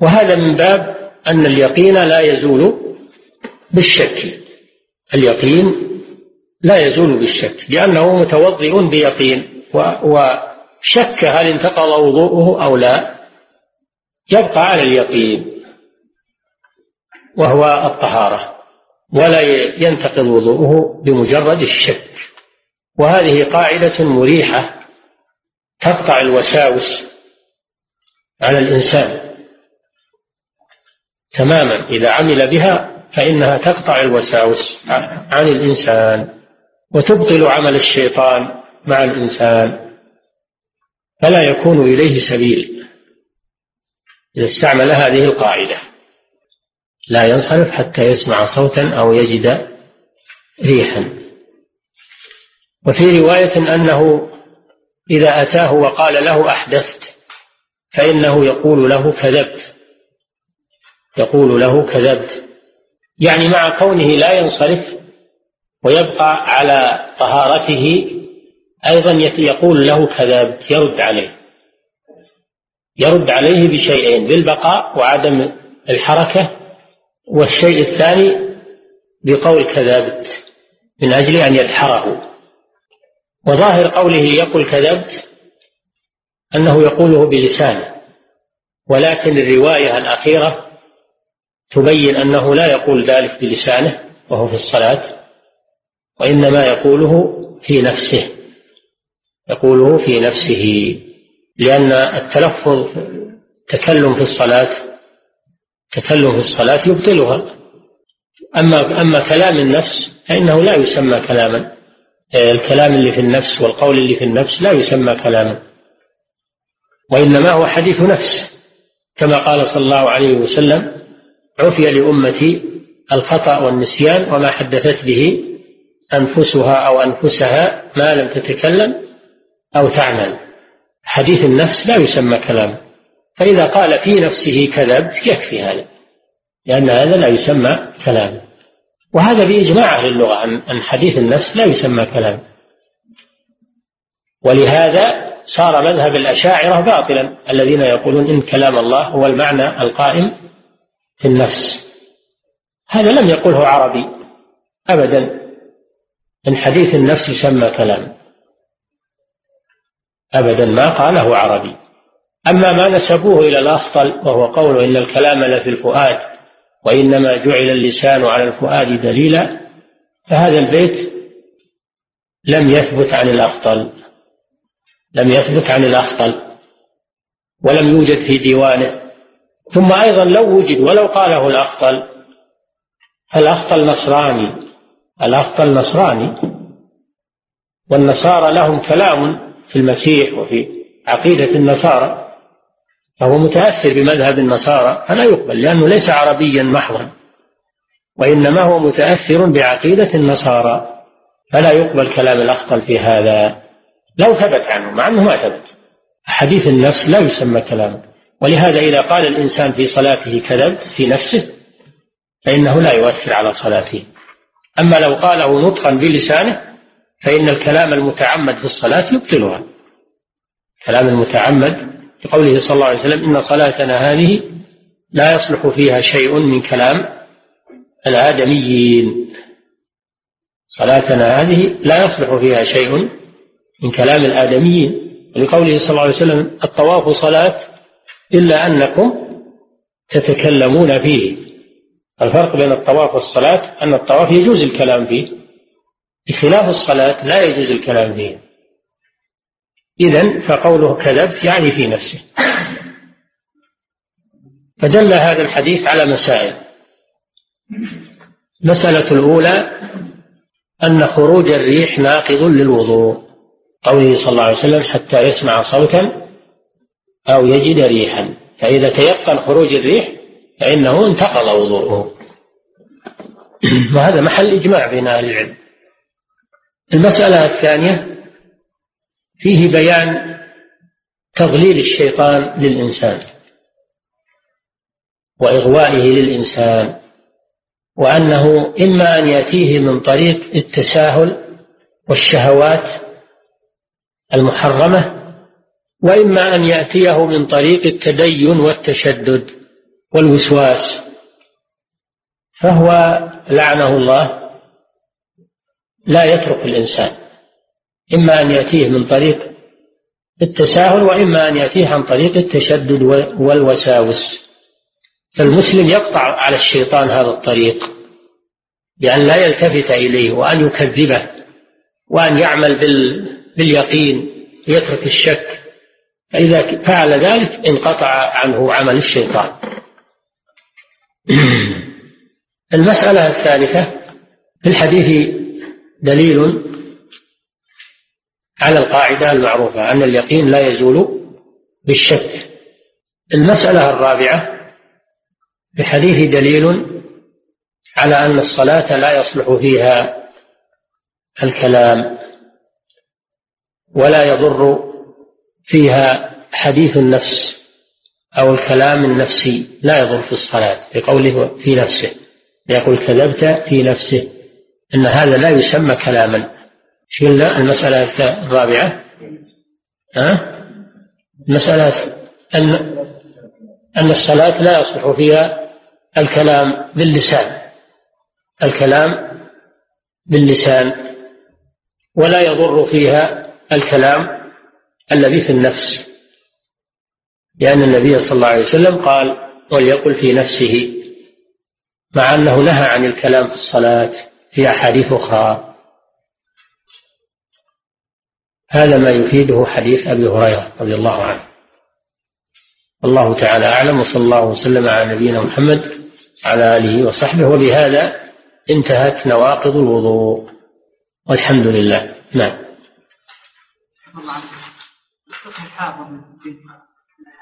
وهذا من باب أن اليقين لا يزول بالشك. اليقين لا يزول بالشك لأنه متوضئ بيقين وشك هل انتقض وضوءه أو لا يبقى على اليقين وهو الطهارة ولا ينتقض وضوءه بمجرد الشك. وهذه قاعدة مريحة تقطع الوساوس على الإنسان تماما إذا عمل بها فإنها تقطع الوساوس عن الإنسان. وتبطل عمل الشيطان مع الإنسان فلا يكون إليه سبيل. إذا استعمل هذه القاعدة لا ينصرف حتى يسمع صوتا أو يجد ريحا. وفي رواية أنه إذا أتاه وقال له أحدثت فإنه يقول له كذبت. يقول له كذبت. يعني مع كونه لا ينصرف ويبقى على طهارته أيضا يقول له كذبت يرد عليه. يرد عليه بشيئين بالبقاء وعدم الحركة والشيء الثاني بقول كذبت من أجل أن يدحره. وظاهر قوله يقول كذبت أنه يقوله بلسانه. ولكن الرواية الأخيرة تبين أنه لا يقول ذلك بلسانه وهو في الصلاة. وإنما يقوله في نفسه يقوله في نفسه لأن التلفظ تكلم في الصلاة تكلم في الصلاة يبطلها. أما أما كلام النفس فإنه لا يسمى كلاما الكلام اللي في النفس والقول اللي في النفس لا يسمى كلاما. وإنما هو حديث نفس كما قال صلى الله عليه وسلم عفي لأمتي الخطأ والنسيان وما حدثت به أنفسها أو أنفسها ما لم تتكلم أو تعمل. حديث النفس لا يسمى كلام. فإذا قال في نفسه كذبت يكفي هذا لأن هذا لا يسمى كلام. وهذا بإجماع أهل اللغة أن حديث النفس لا يسمى كلام. ولهذا صار مذهب الأشاعرة باطلا الذين يقولون إن كلام الله هو المعنى القائم في النفس. هذا لم يقله عربي أبدا. إن حديث النفس يسمى كلام. أبدا ما قاله عربي. أما ما نسبوه إلى الأخطل وهو قوله إن الكلام لفي الفؤاد وإنما جعل اللسان على الفؤاد دليلا فهذا البيت لم يثبت عن الأخطل لم يثبت عن الأخطل ولم يوجد في ديوانه. ثم أيضا لو وجد ولو قاله الأخطل الأخطل نصراني. الأخطل نصراني والنصارى لهم كلام في المسيح وفي عقيدة النصارى فهو متأثر بمذهب النصارى فلا يقبل لأنه ليس عربيا محضا وإنما هو متأثر بعقيدة النصارى فلا يقبل كلام الأخطل في هذا. لو ثبت عنه مع أنه ما ثبت حديث النفس لا يسمى كلاما ولهذا إذا قال الإنسان في صلاته كذبت في نفسه فإنه لا يؤثر على صلاته. أما لو قاله نطقا بلسانه فإن الكلام المتعمد في الصلاة يبطلها. كلام المتعمد بقوله صلى الله عليه وسلم إن صلاتنا هذه لا يصلح فيها شيء من كلام الآدميين. صلاتنا هذه لا يصلح فيها شيء من كلام الآدميين. ولقوله صلى الله عليه وسلم الطواف صلاة إلا أنكم تتكلمون فيه. الفرق بين الطواف والصلاة أن الطواف يجوز الكلام فيه. بخلاف الصلاة لا يجوز الكلام فيه. إذن فقوله كذبت يعني في نفسه. فدل هذا الحديث على مسائل. المسألة الأولى أن خروج الريح ناقض للوضوء. قوله صلى الله عليه وسلم حتى يسمع صوتا أو يجد ريحا. فإذا تيقن خروج الريح فإنه انتقض وضوءه. وهذا محل إجماع بين أهل العلم. المسألة الثانية فيه بيان تضليل الشيطان للإنسان وإغوائه للإنسان وأنه إما أن يأتيه من طريق التساهل والشهوات المحرمة وإما أن يأتيه من طريق التدين والتشدد. والوسواس فهو لعنه الله لا يترك الإنسان إما أن يأتيه من طريق التساهل وإما أن يأتيه عن طريق التشدد والوساوس. فالمسلم يقطع على الشيطان هذا الطريق بأن لا يلتفت إليه وأن يكذبه وأن يعمل باليقين يترك الشك. فإذا فعل ذلك انقطع عنه عمل الشيطان. المسألة الثالثة في الحديث دليل على القاعدة المعروفة أن اليقين لا يزول بالشك. المسألة الرابعة في الحديث دليل على أن الصلاة لا يصلح فيها الكلام ولا يضر فيها حديث النفس. أو الكلام النفسي لا يضر في الصلاة بقوله في نفسه يقول كذبت في نفسه. أن هذا لا يسمى كلاما. شلنا المسألة الرابعة. ها؟ المسألة أن أن الصلاة لا يصلح فيها الكلام باللسان. الكلام باللسان. ولا يضر فيها الكلام الذي في النفس. لأن النبي صلى الله عليه وسلم قال وليقل في نفسه مع أنه نهى عن الكلام في الصلاة في أحاديث أخرى. هذا ما يفيده حديث أبي هريرة رضي الله عنه. الله تعالى أعلم وصلى الله وسلم على نبينا محمد على آله وصحبه. وبهذا انتهت نواقض الوضوء. والحمد لله. نعم.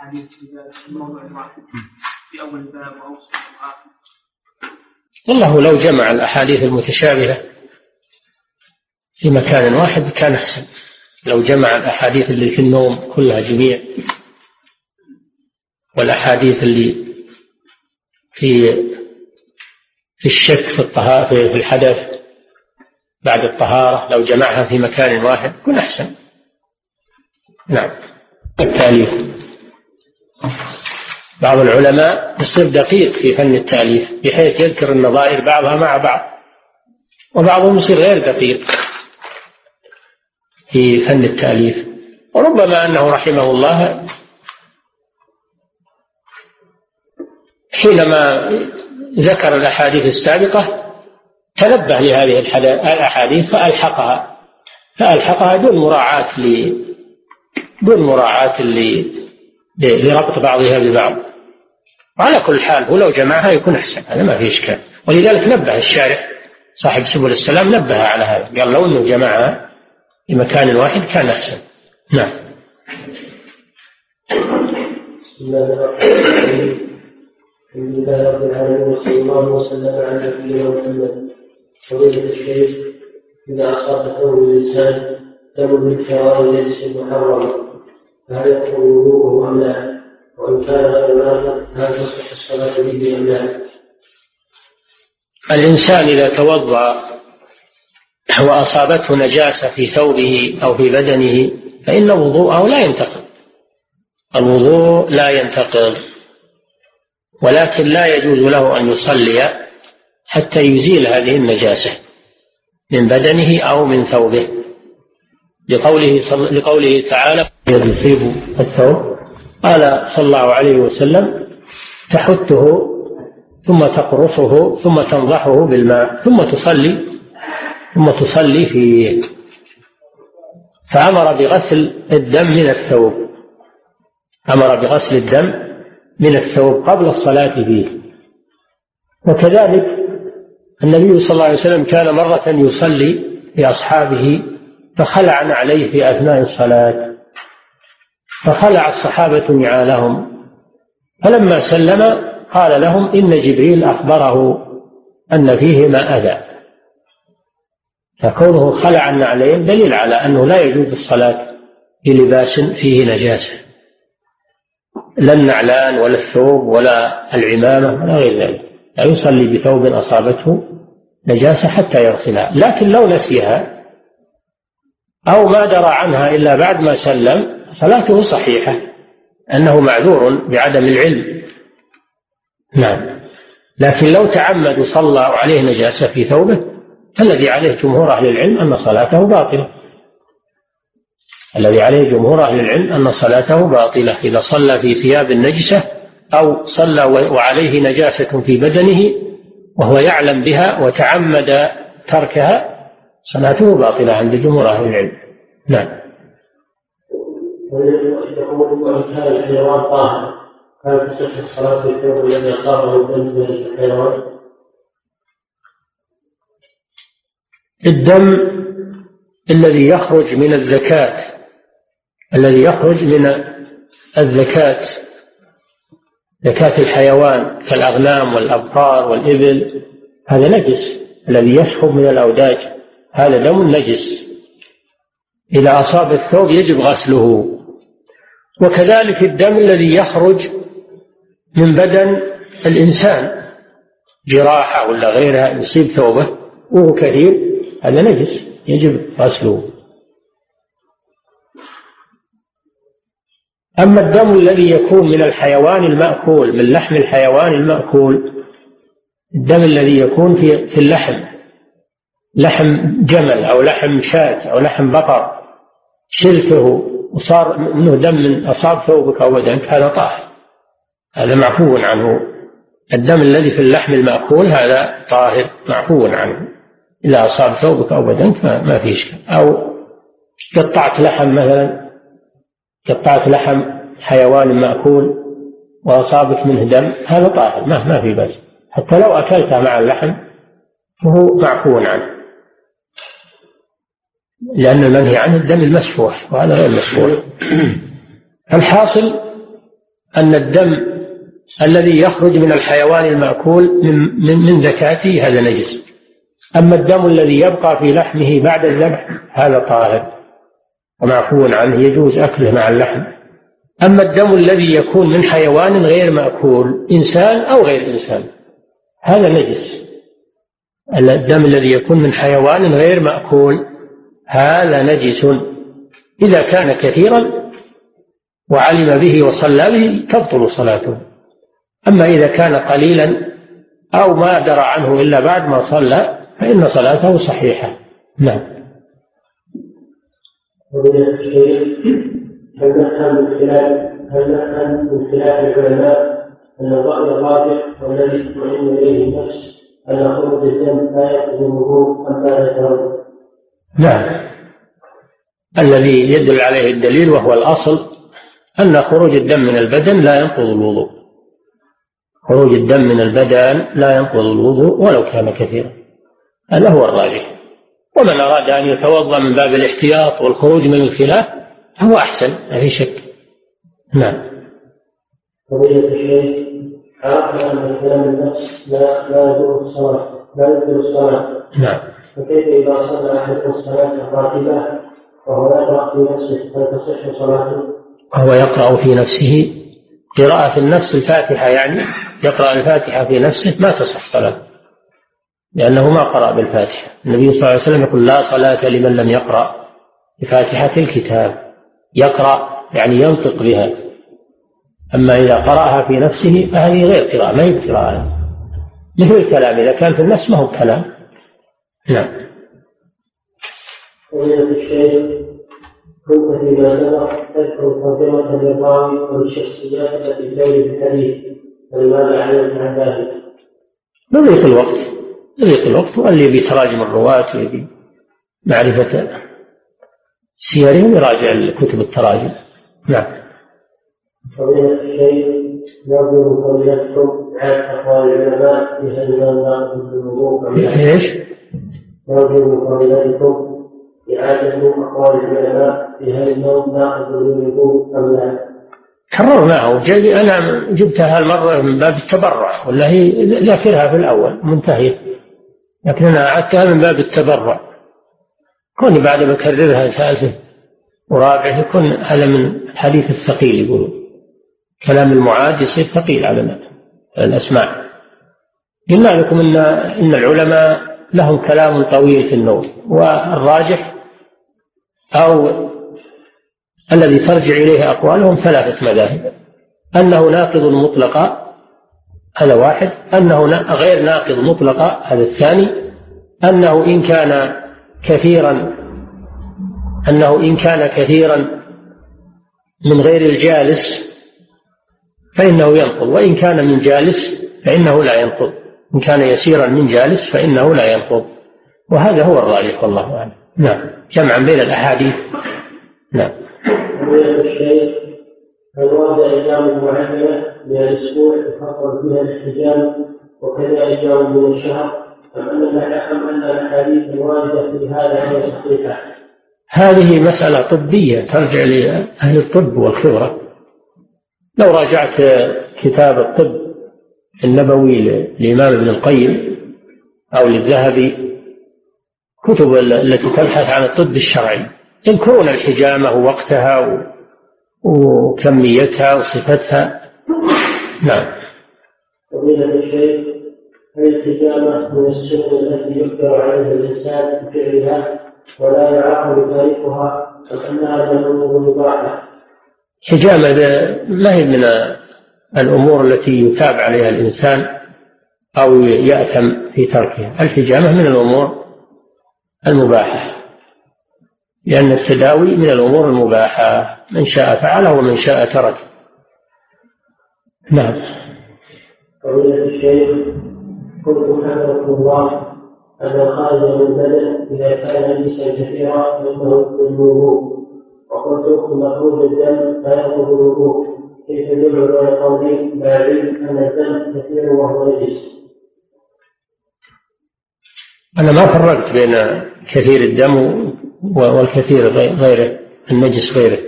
الاحاديث في أول الباب واوسط والله لو جمع الأحاديث المتشابهة في مكان واحد كان أحسن. لو جمع الأحاديث اللي في النوم كلها جميع والأحاديث اللي في في الشك في الطهارة في الحدث بعد الطهارة لو جمعها في مكان واحد يكون أحسن. نعم. التأليف. بعض العلماء يصير دقيق في فن التأليف بحيث يذكر النظائر بعضها مع بعض. وبعضهم يصير غير دقيق في فن التأليف. وربما أنه رحمه الله حينما ذكر الأحاديث السابقة تنبه لهذه الأحاديث فألحقها. فألحقها دون مراعاة دون مراعاة لربط بعضها ببعض. وعلى كل حال هو لو جمعها يكون أحسن هذا ما في إشكال. ولذلك نبه الشارع صاحب سبل السلام نبه على هذا. قال لو أنه جمعها في مكان واحد كان أحسن. نعم. بسم الله الرحمن الرحيم. الحمد لله رب العالمين وصلى الله وسلم على نبينا محمد. فضيلة الشيخ إذا أصاب ثوب الإنسان دم من حرام ليس محرما أم لا؟ وإن كان غير هل تصح الصلاة به أم لا؟ الإنسان إذا توضأ وأصابته نجاسة في ثوبه أو في بدنه فإن وضوءه لا ينتقض الوضوء لا ينتقض ولكن لا يجوز له أن يصلي حتى يزيل هذه النجاسة من بدنه أو من ثوبه لقوله لقوله تعالى يصيب الثوب. قال صلى الله عليه وسلم تحته ثم تقرصه ثم تنضحه بالماء ثم تصلي ثم تصلي فيه. فأمر بغسل الدم من الثوب. أمر بغسل الدم من الثوب قبل الصلاة فيه. وكذلك النبي صلى الله عليه وسلم كان مرة يصلي بأصحابه فخلع عليه في أثناء الصلاة. فخلع الصحابة نعالهم. فلما سلم قال لهم إن جبريل أخبره أن فيهما أذى. فكونه خلع النعلين دليل على أنه لا يجوز الصلاة بلباس فيه نجاسة. لا النعلان ولا الثوب ولا العمامة ولا غير ذلك. لا يصلي بثوب أصابته نجاسة حتى يغسلها. لكن لو نسيها أو ما درى عنها إلا بعد ما سلم صلاته صحيحة أنه معذور بعدم العلم. نعم. لكن لو تعمد وصلى عليه نجاسة في ثوبه فالذي عليه جمهور أهل العلم أن صلاته باطلة. الذي عليه جمهور أهل العلم أن صلاته باطلة. إذا صلى في ثياب نجسة أو صلى وعليه نجاسة في بدنه وهو يعلم بها وتعمد تركها صلاته باطلة عند جمهور أهل العلم. نعم. ويقول وإن كان الحيوان طاهر هل تصح الصلاة الذي أصابه الدم من الحيوان؟ الدم الذي يخرج من الزكاة الذي يخرج من الزكاة زكاة الحيوان كالأغنام والأبقار والإبل هذا نجس الذي يسحب من الأوداج. هذا دم نجس. إذا أصاب الثوب يجب غسله. وكذلك الدم الذي يخرج من بدن الإنسان. جراحة ولا غيرها يصيب ثوبه وهو كثير هذا نجس يجب غسله. أما الدم الذي يكون من الحيوان المأكول من لحم الحيوان المأكول الدم الذي يكون في اللحم لحم جمل أو لحم شاة أو لحم بقر شلته وصار منه دم من أصاب ثوبك أو بدنك هذا طاهر هذا معفو عنه. الدم الذي في اللحم المأكول هذا طاهر معفو عنه. إذا أصاب ثوبك أو بدنك ما في إشكال. أو قطعت لحم مثلا قطعت لحم حيوان مأكول وأصابك منه دم هذا طاهر ما ما في بس حتى لو أكلته مع اللحم فهو معفو عنه. لأن المنهي عنه الدم المسفوح وهذا غير مسفوح. الحاصل أن الدم الذي يخرج من الحيوان المأكول من, من, من زكاته هذا نجس. أما الدم الذي يبقى في لحمه بعد الذبح هذا طاهر. ومعفو عنه يجوز أكله مع اللحم. أما الدم الذي يكون من حيوان غير مأكول إنسان أو غير إنسان هذا نجس. الدم الذي يكون من حيوان غير مأكول هذا نجس. إذا كان كثيرا وعلم به وصلى به تبطل صلاته. أما إذا كان قليلا أو ما درى عنه إلا بعد ما صلى فإن صلاته صحيحة. نعم. هل نفهم من خلال هل نفهم من خلال العلماء أن الرأي الراجح والذي تطمئن إليه النفس أن خروج الدم لا الوضوء أم لا نعم الذي يدل عليه الدليل وهو الأصل أن خروج الدم من البدن لا ينقض الوضوء. خروج الدم من البدن لا ينقض الوضوء ولو كان كثيرا. هذا هو الراجح. ومن أراد أن يتوضأ من باب الاحتياط والخروج من الخلاف فهو أحسن ما في شك. نعم. فضيلة الشيخ عرفنا أن كلام النفس لا لا يدور الصلاة لا يدور الصلاة. نعم. فكيف إذا صلى أحدكم الصلاة الراتبة وهو يقرأ في نفسه؟ هل تصح صلاته؟ وهو يقرأ في نفسه. قراءة النفس الفاتحة يعني يقرأ الفاتحة في نفسه ما تصح صلاته. لأنه ما قرأ بالفاتحة. النبي صلى الله عليه وسلم يقول لا صلاة لمن لم يقرأ بفاتحة الكتاب. يقرأ يعني ينطق بها. أما إذا قرأها في نفسه فهذه غير قراءة ما هي قراءة. مثل الكلام إذا كان في النفس ما هو كلام. نعم فضيلة الشيخ كنت فيما سبق تذكر ترجمة للراوي والشخصيات التي تورد الحديث فلماذا علمت عن ذلك؟ نضيق الوقت نضيق الوقت واللي بتراجم الرواة واللي معرفة سيرهم يراجع كتب التراجم نعم فضيلة الشيخ نرجو فضيلتكم عن أقوال العلماء في ناقض الوضوء أم لا؟ إيش؟ من فضيلتكم إعادة أقوال العلماء في هل النوم ناقض للوضوء أم لا؟ كررناه. أنا جبتها هالمره من باب التبرع ولا هي ذاكرها في الأول منتهية. لكن أنا أعدتها من باب التبرع. كوني بعد ما أكررها ثالثه ورابعه يكون هذا من الحديث الثقيل يقولون. كلام المعاد يصير ثقيل على الاسماع قلنا لكم ان إن العلماء لهم كلام طويل في النوم والراجح أو الذي ترجع إليه أقوالهم ثلاثة مذاهب أنه ناقض مطلقا هذا واحد أنه غير ناقض مطلقا هذا الثاني أنه إن كان كثيرا أنه إن كان كثيرا من غير الجالس فإنه ينقض وإن كان من جالس فإنه لا ينقض. إن كان يسيرا من جالس فإنه لا ينقض. وهذا هو الراجح والله أعلم. نعم. جمعا بين الأحاديث. نعم. معينة من الأسبوع فيها من الشهر أم أن الأحاديث الواردة في هذا صحيحة؟ هذه مسألة طبية ترجع لأهل الطب والخبرة. لو راجعت كتاب الطب النبوي للإمام ابن القيم أو للذهبي كتب التي تبحث عن الطب الشرعي. يذكرون الحجامة ووقتها وكميتها وصفتها. نعم. فضيلة الشيخ هل الحجامة من السنن التي يقدر عليها الإنسان بفعلها ولا يعاقب تاركها أم أنها من الأمور المباحة؟ حجامة ما هي من الأمور التي يتاب عليها الإنسان أو يأثم في تركها. الحجامة من الأمور المباحة لأن التداوي من الأمور المباحة من شاء فعله ومن شاء ترك. نعم. فضيلة الشيخ قلت حفظكم الله أن الخارج من البدن إذا كان نجسا كثيرا فإنه الوضوء وقلت مخروج الدم الوضوء. كيف يدل على قولين لا علم أن الدم كثير وهو نجس أنا ما فرقت بين كثير الدم والكثير غيره النجس غيره.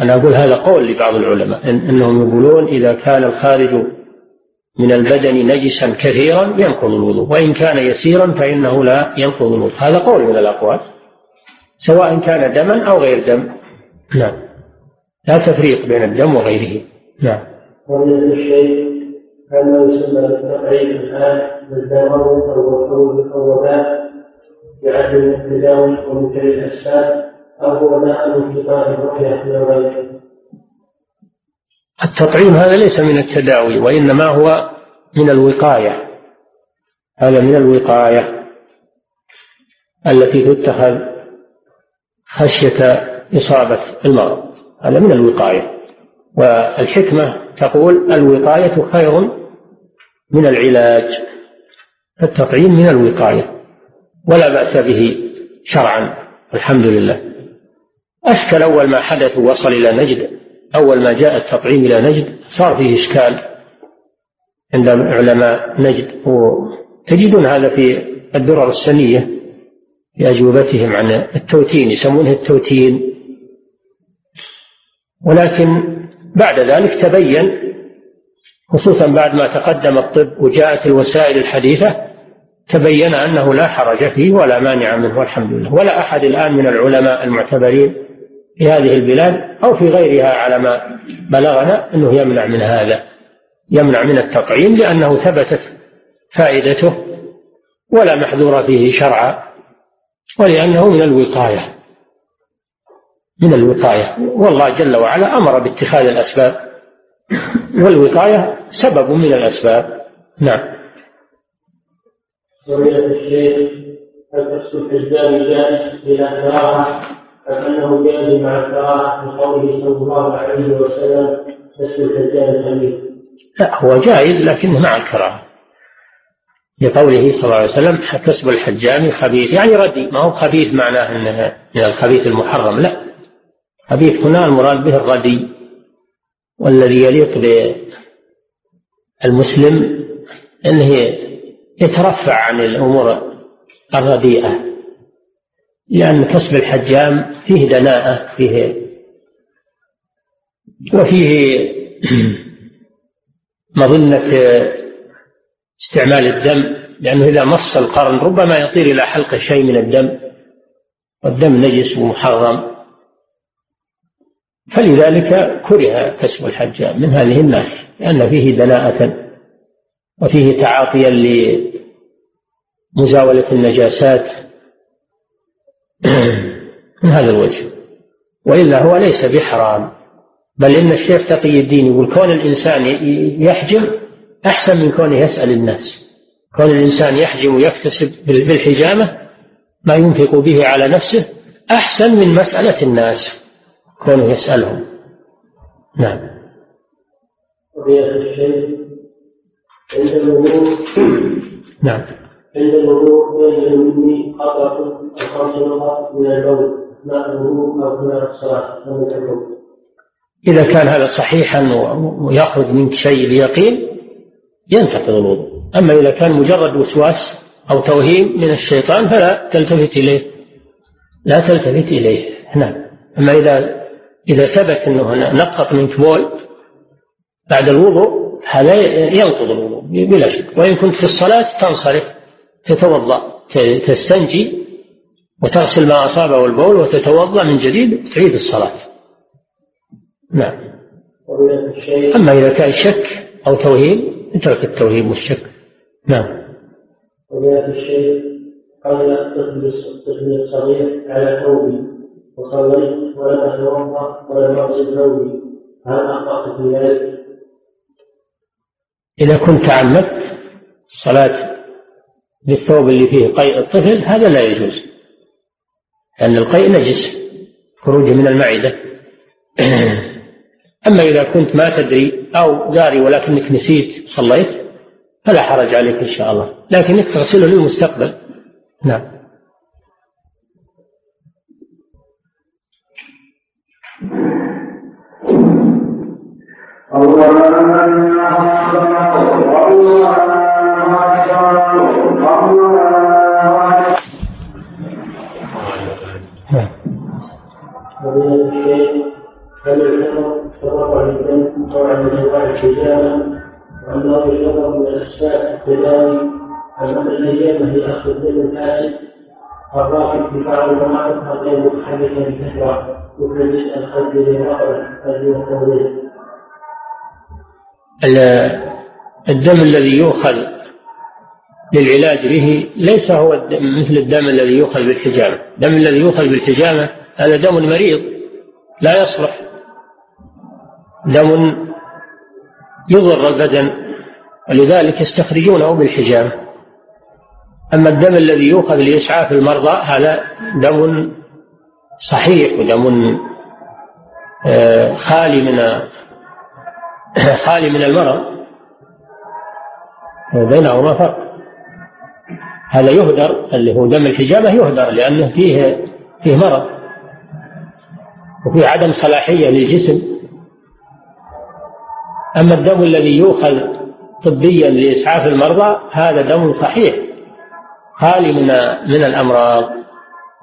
أنا أقول هذا قول لبعض العلماء إن أنهم يقولون إذا كان الخارج من البدن نجسا كثيرا ينقض الوضوء وإن كان يسيرا فإنه لا ينقض الوضوء. هذا قول من الأقوال سواء كان دما أو غير دم. نعم. لا تفريق بين الدم وغيره. نعم. ومن الشيء هل ما يسمى بالتقريب الآن بالدموي أو الخروج أو وباء بعدم التداوي ومن الأسباب أو هو داخل انقطاع الرؤية من غيره. التطعيم هذا ليس من التداوي وإنما هو من الوقاية. هذا من الوقاية التي تتخذ خشية إصابة المرض. هذا من الوقاية. والحكمة تقول الوقاية خير من العلاج التطعيم من الوقاية ولا بأس به شرعا الحمد لله. أشكل أول ما حدث ووصل إلى نجد أول ما جاء التطعيم إلى نجد صار فيه إشكال عند علماء نجد. وتجدون هذا في الدرر السنية في أجوبتهم عن التوتين يسمونه التوتين. ولكن بعد ذلك تبين خصوصا بعد ما تقدم الطب وجاءت الوسائل الحديثة تبين أنه لا حرج فيه ولا مانع منه والحمد لله. ولا أحد الآن من العلماء المعتبرين في هذه البلاد أو في غيرها على ما بلغنا أنه يمنع من هذا يمنع من التطعيم لأنه ثبتت فائدته ولا محذور فيه شرعا ولأنه من الوقاية. من الوقاية. والله جل وعلا أمر باتخاذ الأسباب. والوقاية سبب من الأسباب. نعم. سمعت الشيخ هل كسب الحجام جائز بلا كراهة أم أنه جائز مع الكراهة لقوله صلى الله عليه وسلم كسب الحجام الحديث لا هو جائز لكنه مع الكراهة. لقوله صلى الله عليه وسلم كسب الحجام خبيث يعني ردي ما هو خبيث معناه انه من الخبيث المحرم. لا. خبيث هنا المراد به الردي والذي يليق بالمسلم إنه يترفع عن الأمور الرديئة لأن كسب الحجام فيه دناءة فيه وفيه مظنة استعمال الدم لأنه إذا مص القرن ربما يطير إلى حلقه شيء من الدم والدم نجس ومحرم. فلذلك كره كسب الحجام من هذه الناحية لأن فيه دناءة وفيه تعاطيا لمزاولة النجاسات من هذا الوجه. وإلا هو ليس بحرام بل إن الشيخ تقي الدين يقول كون الإنسان يحجم أحسن من كونه يسأل الناس. كون الإنسان يحجم ويكتسب بالحجامة ما ينفق به على نفسه أحسن من مسألة الناس. كونه يسألهم. نعم. الشيء عند الوضوء. نعم. عند الوضوء بين المني قطرة الخمس نقط من البول ماء الوضوء أو ماء الصلاة لم يكن إذا كان هذا صحيحا ويخرج منك شيء اليقين ينتقض الوضوء. أما إذا كان مجرد وسواس أو توهيم من الشيطان فلا تلتفت إليه. لا تلتفت إليه. نعم. أما إذا إذا ثبت أنه نقط منك بول بعد الوضوء هذا ينقض الوضوء بلا شك. وإن كنت في الصلاة تنصرف تتوضأ تستنجي وتغسل ما أصابه البول وتتوضأ من جديد تعيد الصلاة. نعم. أما إذا كان شك أو توهيم اترك التوهيم والشك. نعم. وجاء الشيخ الطفل الطفل الصغير على ثوبي وصليت ولم اتوضا ولم اغسل ثوبي هل أخطأت في ذلك؟ إذا كنت تعمدت الصلاة بالثوب اللي فيه قيء الطفل هذا لا يجوز. لأن القيء نجس خروجه من المعدة. أما إذا كنت ما تدري أو داري ولكنك نسيت صليت فلا حرج عليك إن شاء الله. لكنك تغسله للمستقبل. نعم هل الحمر تضرع للدم أو عن انواع الحجامه وانه يشرب من الاسباب التداوي ام ان الحجامه هي اخذ الدم الفاسد الراكب في بعض المناطق غير متحركه بكثره مثل جزء الخد للرقبه الذي التمريض الدم الذي يؤخذ للعلاج به ليس هو الدم مثل الدم الذي يؤخذ بالحجامة. الدم الذي يؤخذ بالحجامة هذا دم مريض لا يصلح. دم يضر البدن ولذلك يستخرجونه بالحجامة. أما الدم الذي يؤخذ لإسعاف المرضى هذا دم صحيح ودم آه، خالي من خالي من المرض بينهما فرق. هذا يهدر اللي هو دم الحجامة يهدر لأنه فيه فيه مرض. وفي عدم صلاحية للجسم. أما الدم الذي يؤخذ طبيا لإسعاف المرضى هذا دم صحيح خالي من من الأمراض.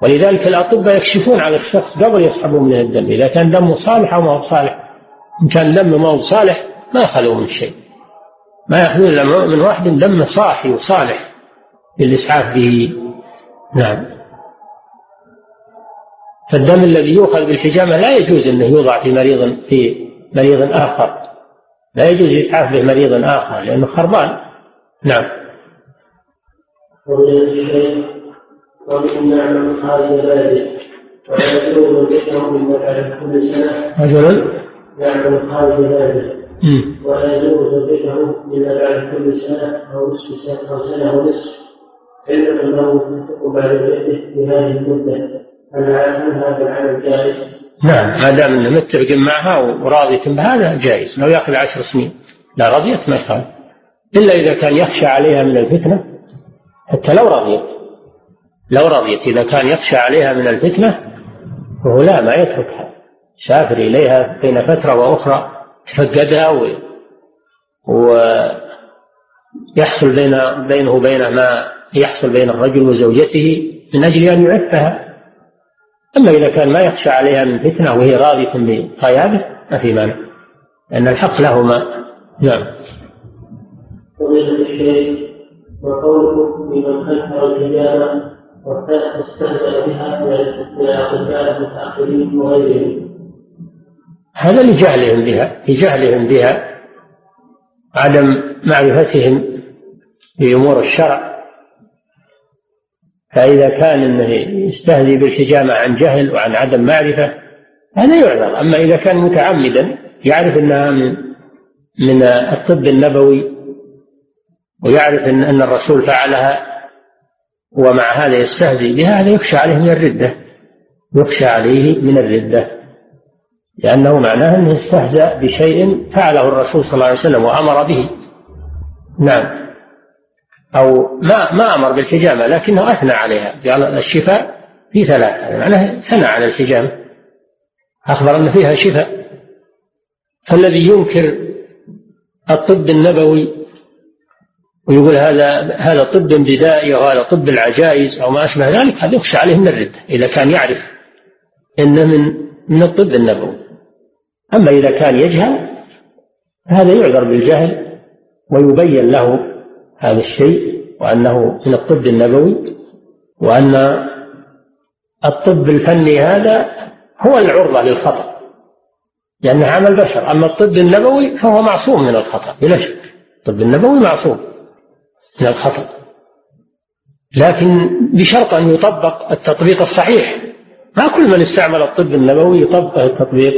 ولذلك الأطباء يكشفون على الشخص قبل يسحبوا منه الدم. إذا كان دمه صالح أو ما هو صالح إن كان دمه ما هو صالح ما خلوا من شيء. ما يأخذون من واحد دم صاحي وصالح للإسعاف به. نعم. فالدم الذي يؤخذ بالحجامة لا يجوز أنه يوضع في مريض في مريض آخر. لا يجوز إسعاف به مريض آخر لأنه خربان. نعم. ومن نعم خارج بلده ويسلوه ذكره من كل سنة رجل يعمل خارج بلده ولا يجوز ذكره من بعد كل سنة أو نصف سنة أو سنة ونصف علما أنه ينفق بعد بيته في هذه المدة هل هذا العمل جائز؟ نعم ما دام إنه متفق معها وراضية بهذا جائز. لو يأخذ عشر سنين لا رضيت ما يخالف. إلا إذا كان يخشى عليها من الفتنة حتى لو رضيت لو رضيت إذا كان يخشى عليها من الفتنة فهو لا ما يتركها. سافر إليها بين فترة وأخرى تفقدها و... ويحصل بين بينه وبين ما يحصل بين الرجل وزوجته من أجل أن يعفها. أما إذا كان ما يخشى عليها من فتنة وهي راضية بقياده ما في مانع لأن الحق لهما. نعم. وقوله لمن أنكر الحجامة واستهزأ بها من الأطباء المتأخرين وغيرهم. هذا لجهلهم بها لجهلهم بها عدم معرفتهم بأمور الشرع. فإذا كان أنه يستهزي بالحجامة عن جهل وعن عدم معرفة هذا يعذر. أما إذا كان متعمدا يعرف أنها من من الطب النبوي ويعرف أن أن الرسول فعلها ومع هذا يستهزئ بها هذا يخشى عليه من الردة يخشى عليه من الردة. لأنه معناه أنه استهزأ بشيء فعله الرسول صلى الله عليه وسلم وأمر به. نعم. أو ما ما أمر بالحجامة لكنه أثنى عليها. قال الشفاء في ثلاث معناه ثنى على الحجامة أخبر أن فيها شفاء. فالذي ينكر الطب النبوي ويقول هذا هذا طب بدائي أو هذا طب العجائز أو ما أشبه ذلك هذا يخشى عليه من الردة إذا كان يعرف أنه من من الطب النبوي. أما إذا كان يجهل هذا يعذر بالجهل ويبين له هذا الشيء وأنه من الطب النبوي وأن الطب الفني هذا هو العرضة للخطأ لأنه عمل بشر. أما الطب النبوي فهو معصوم من الخطأ بلا شك. الطب النبوي معصوم من الخطأ. لكن بشرط أن يطبق التطبيق الصحيح. ما كل من استعمل الطب النبوي يطبق التطبيق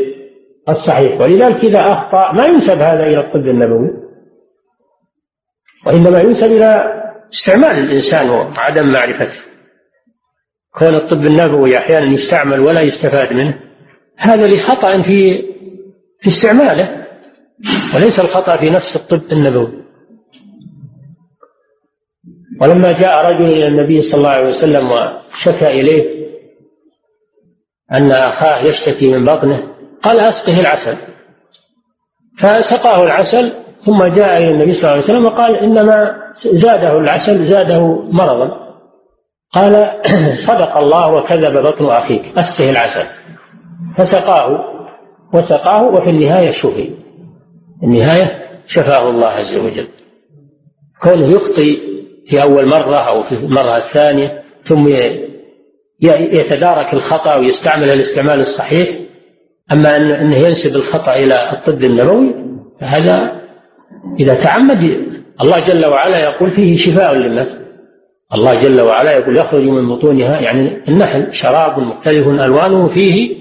الصحيح. ولذلك إذا أخطأ ما ينسب هذا إلى الطب النبوي وإنما ينسب إلى استعمال الإنسان وعدم معرفته. كون الطب النبوي أحيانا يستعمل ولا يستفاد منه هذا لخطأ في في استعماله وليس الخطأ في نفس الطب النبوي. ولما جاء رجل إلى النبي صلى الله عليه وسلم وشكى إليه أن أخاه يشتكي من بطنه قال أسقه العسل. فسقاه العسل ثم جاء إلى النبي صلى الله عليه وسلم وقال إنما زاده العسل زاده مرضا. قال صدق الله وكذب بطن أخيك. أسقه العسل. فسقاه. وسقاه وفي النهاية شفي. النهاية شفاه الله عز وجل. كونه يخطي في أول مرة أو في المرة الثانية ثم يتدارك الخطأ ويستعمل الاستعمال الصحيح أما أنه ينسب الخطأ إلى الطب النبوي فهذا إذا تعمد الله جل وعلا يقول فيه شفاء للناس. الله جل وعلا يقول يخرج من بطونها يعني النحل شراب مختلف ألوانه فيه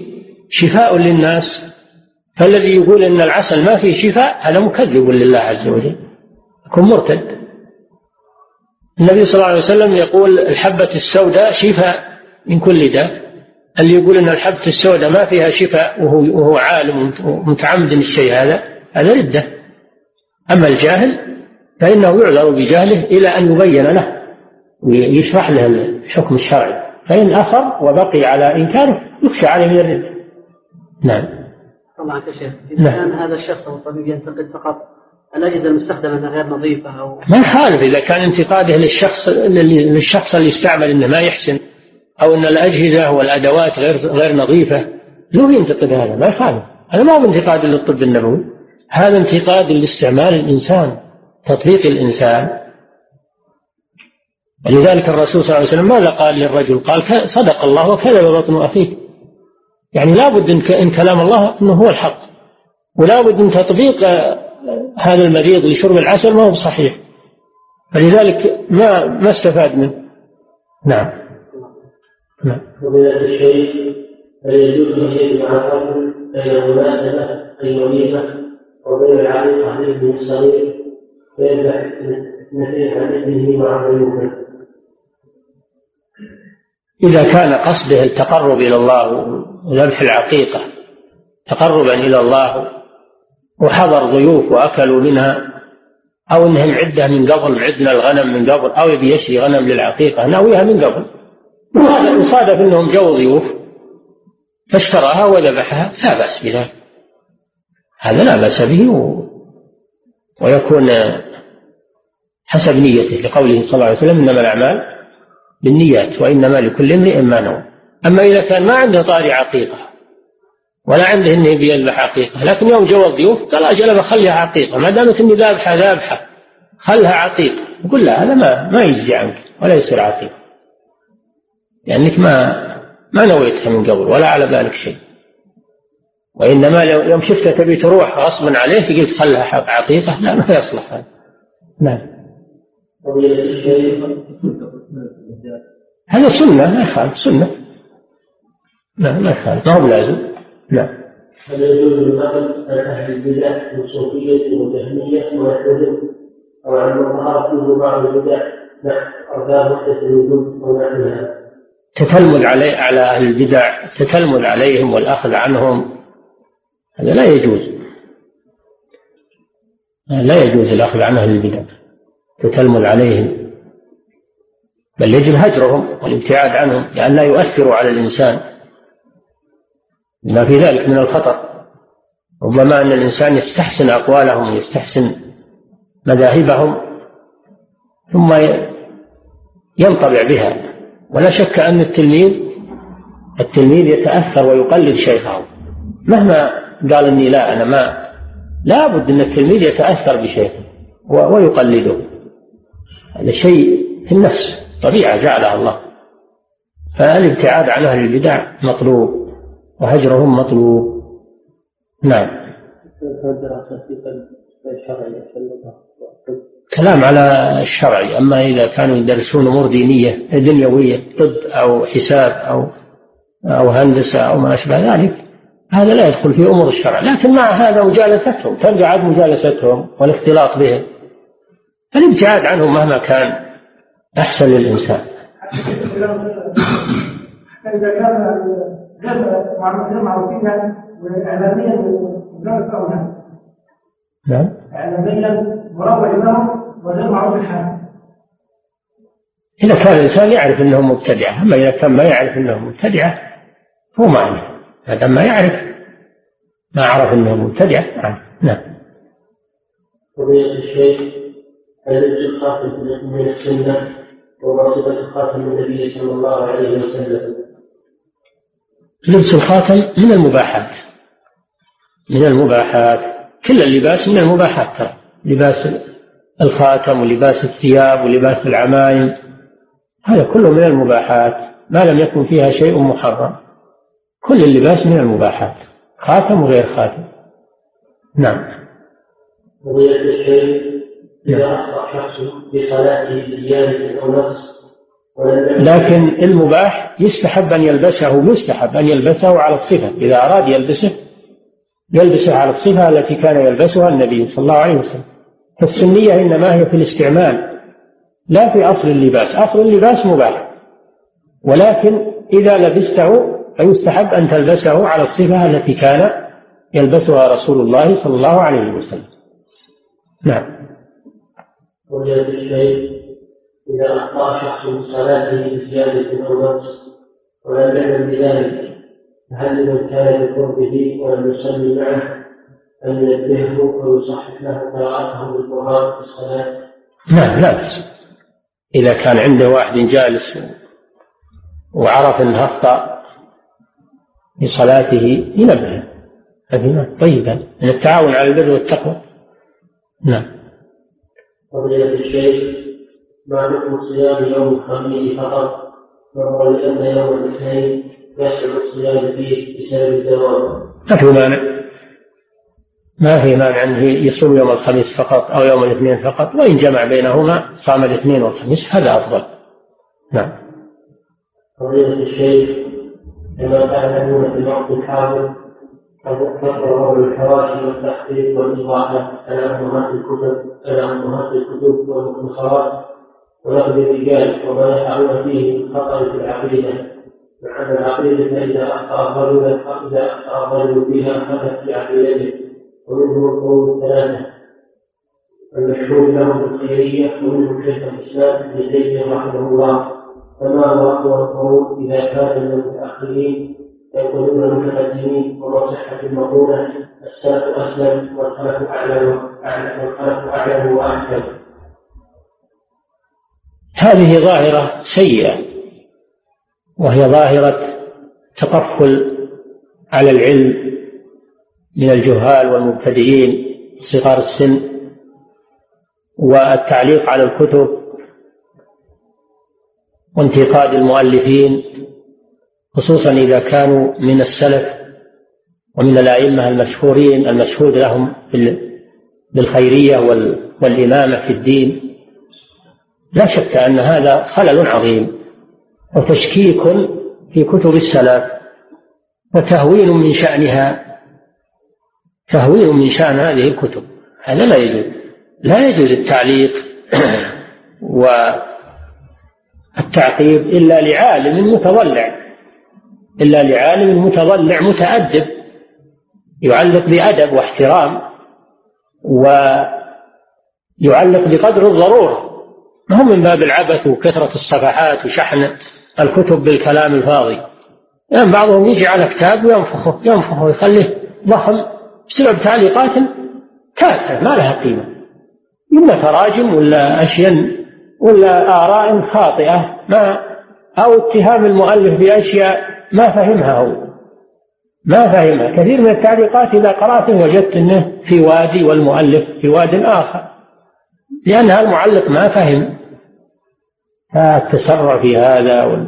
شفاء للناس. فالذي يقول أن العسل ما فيه شفاء هذا مكذب لله عز وجل. يكون مرتد. النبي صلى الله عليه وسلم يقول الحبة السوداء شفاء من كل داء. اللي يقول أن الحبة السوداء ما فيها شفاء وهو, وهو عالم ومتعمد الشيء هذا؟ هذا ردة. أما الجاهل فإنه يعذر بجهله إلى أن يبين له ويشرح له الحكم الشرعي. فإن أصر وبقي على إنكاره يخشى عليه من الردة نعم. الله عنك شيخ. إذا نعم. كان هذا الشخص أو الطبيب ينتقد فقط الأجهزة المستخدمة أنها غير نظيفة أو ما يخالف إذا كان انتقاده للشخص للشخص اللي استعمل أنه ما يحسن. أو أن الأجهزة والأدوات غير غير نظيفة له ينتقد هذا ما يخالف. هذا ما هو انتقاد للطب النبوي. هذا انتقاد لاستعمال الإنسان تطبيق الإنسان. ولذلك الرسول صلى الله عليه وسلم ماذا قال للرجل؟ قال صدق الله وكذب بطن أخيه. يعني لابد إن كلام الله أنه هو الحق. ولابد من تطبيق هذا المريض لشرب العسل ما هو صحيح فلذلك ما ما استفاد منه. نعم. نعم. ومن الشيء هل يجوز أن يجمع الرجل بين المناسبة اي وليمه وبين العقيقه عن ابنه الصغير؟ فيذبح اثنتين عن ابنه مع ضيوفه إذا كان قصده التقرب إلى الله وذبح العقيقة تقربا إلى الله وحضر ضيوف وأكلوا منها أو أنهم عدة من قبل عدنا الغنم من قبل أو يبي يشري غنم للعقيقة ناويها من قبل. وصادف أنهم جو ضيوف فاشتراها وذبحها لا بأس بذلك. هذا لا بأس به و... ويكون حسب نيته لقوله صلى الله عليه وسلم إنما الأعمال بالنيات وإنما لكل امرئ ما نوى. أما إذا كان ما عنده طاري عقيقة ولا عنده يبي يذبح عقيقة لكن يوم جو الضيوف قال أجل بخليها عقيقة ما دامت إني ذابحة ذابحة خلها عقيقة. يقول لا هذا ما ما يجزي عنك ولا يصير عقيقة. لأنك ما ما نويتها من قبل ولا على بالك شيء. وإنما لو يوم شفتها تبي تروح غصبا عليك قلت خلها عقيقة لا ما يصلح. هذا نعم. هذا سنة ما يخالف سنة. لا ما يخالف ما هو بلازم. نعم. هل يجوز النقل عن أهل البدع من صوفيه وجهميه ونحوهم أو عن من ظهر بعض البدع نعم أرباب وحده الوجود أو نحوها تتلمذ علي على أهل البدع تتلمذ عليهم والأخذ عنهم هذا لا يجوز. لا يجوز الأخذ عن أهل البدع تتلمذ عليهم. بل يجب هجرهم والابتعاد عنهم لأن لا يؤثروا على الإنسان. ما في ذلك من الخطر. ربما أن الإنسان يستحسن أقوالهم ويستحسن مذاهبهم ثم ينطبع بها. ولا شك أن التلميذ التلميذ يتأثر ويقلد شيخه. مهما قال إني لا أنا ما لا بد أن التلميذ يتأثر بشيخه ويقلده. هذا شيء في النفس طبيعة جعلها الله. فالابتعاد عن أهل البدع مطلوب وهجرهم مطلوب. نعم. كلام على الشرعي أما إذا كانوا يدرسون أمور دينية دنيوية طب أو حساب أو أو هندسة أو ما أشبه ذلك هذا لا يدخل في أمور الشرع. لكن مع هذا مجالستهم ترجع عاد مجالستهم والاختلاط بهم الابتعاد عنهم مهما كان أحسن للإنسان. إذا كان غير معروفين واعلاميا وزاره أو نعم. اعلاميا مروع لهم وغير معروف الحال. إذا كان الإنسان يعرف أنه مبتدعة أما إذا كان ما يعرف أنه مبتدعة هو ما عليه. ما دام ما يعرف ما عرف أنه مبتدعة نعم. نعم. فضيلة الشيخ هل يجوز خاتم من السنة ووصفة خاتم النبي صلى الله عليه وسلم؟ لبس الخاتم من المباحات. من المباحات. كل اللباس من المباحات ترى. لباس الخاتم ولباس الثياب ولباس العمائم هذا كله من المباحات ما لم يكن فيها شيء محرم. كل اللباس من المباحات خاتم وغير خاتم. نعم. الشيء إذا أخطأ شخص بصلاته بزيادة أو نقص لكن المباح يستحب أن يلبسه يستحب أن يلبسه على الصفة. إذا أراد يلبسه يلبسه على الصفة التي كان يلبسها النبي صلى الله عليه وسلم. فالسنية إنما هي في الاستعمال لا في أصل اللباس. أصل اللباس مباح ولكن إذا لبسته فيستحب أن تلبسه على الصفة التي كان يلبسها رسول الله صلى الله عليه وسلم. نعم. إذا أخطأ شخص صلاته بزيادة أو نقص ولم يعلم بذلك فهل لمن كان بقربه ولم يصلي معه؟ أن ينبهه ويصحح له قراءته بالقرآن في الصلاة؟ نعم لا بأس. إذا كان عنده واحد جالس وعرف أنه أخطأ في صلاته ينبه. هذه طيبا من التعاون على البر والتقوى. نعم. فضيلة الشيخ ما حكم صيام يوم الخميس فقط وهو لأن يوم الاثنين يحصل الصيام فيه بسبب الدوام. ما في مانع ما في مانع أنه يصوم يوم الخميس فقط أو يوم الاثنين فقط وإن جمع بينهما صام الاثنين والخميس هذا أفضل. نعم. فضيلة الشيخ كما تعلمون في الوقت الحاضر كثر الحواشي والتحقيق والإضافة على أمهات الكتب على أمهات الكتب والمختصرات ونقد الرجال وما يقعون فيه من خطر في العقيدة. مع أن العقيدة إذا أخطأ الرجل أخطأ فيها خلت في عقيدته ومنه القول الثلاثة المشهور لهم بالخيرية ومنهم شيخ الإسلام ابن تيمية رحمه الله. فما هو أقوى القول إذا كان من المتأخرين يقولون المتقدمين وما صحة المقولة السلف أسلم والخلف أعلم والخلف أعلم وأحكم. هذه ظاهرة سيئة وهي ظاهرة تقفل على العلم من الجهال والمبتدئين صغار السن والتعليق على الكتب وانتقاد المؤلفين خصوصا إذا كانوا من السلف ومن الأئمة المشهورين المشهود لهم بالخيرية والإمامة في الدين. لا شك أن هذا خلل عظيم وتشكيك في كتب السلف وتهوين من شأنها تهوين من شأن هذه الكتب. هذا لا يجوز. لا يجوز التعليق والتعقيب إلا لعالم متضلع. إلا لعالم متضلع متأدب. يعلق بأدب واحترام ويعلق بقدر الضرورة. ما هو من باب العبث وكثرة الصفحات وشحن الكتب بالكلام الفاضي. يعني بعضهم يجي على كتاب وينفخه ينفخه ويخليه ضخم. بسبب تعليقات تافهة ما لها قيمة. إما تراجم ولا أشياء ولا آراء خاطئة ما أو اتهام المؤلف بأشياء ما فهمها هو. ما فهمها. كثير من التعليقات إذا قرأته وجدت أنه في وادي والمؤلف في واد آخر. لأن المعلق ما فهم. فالتسرع في هذا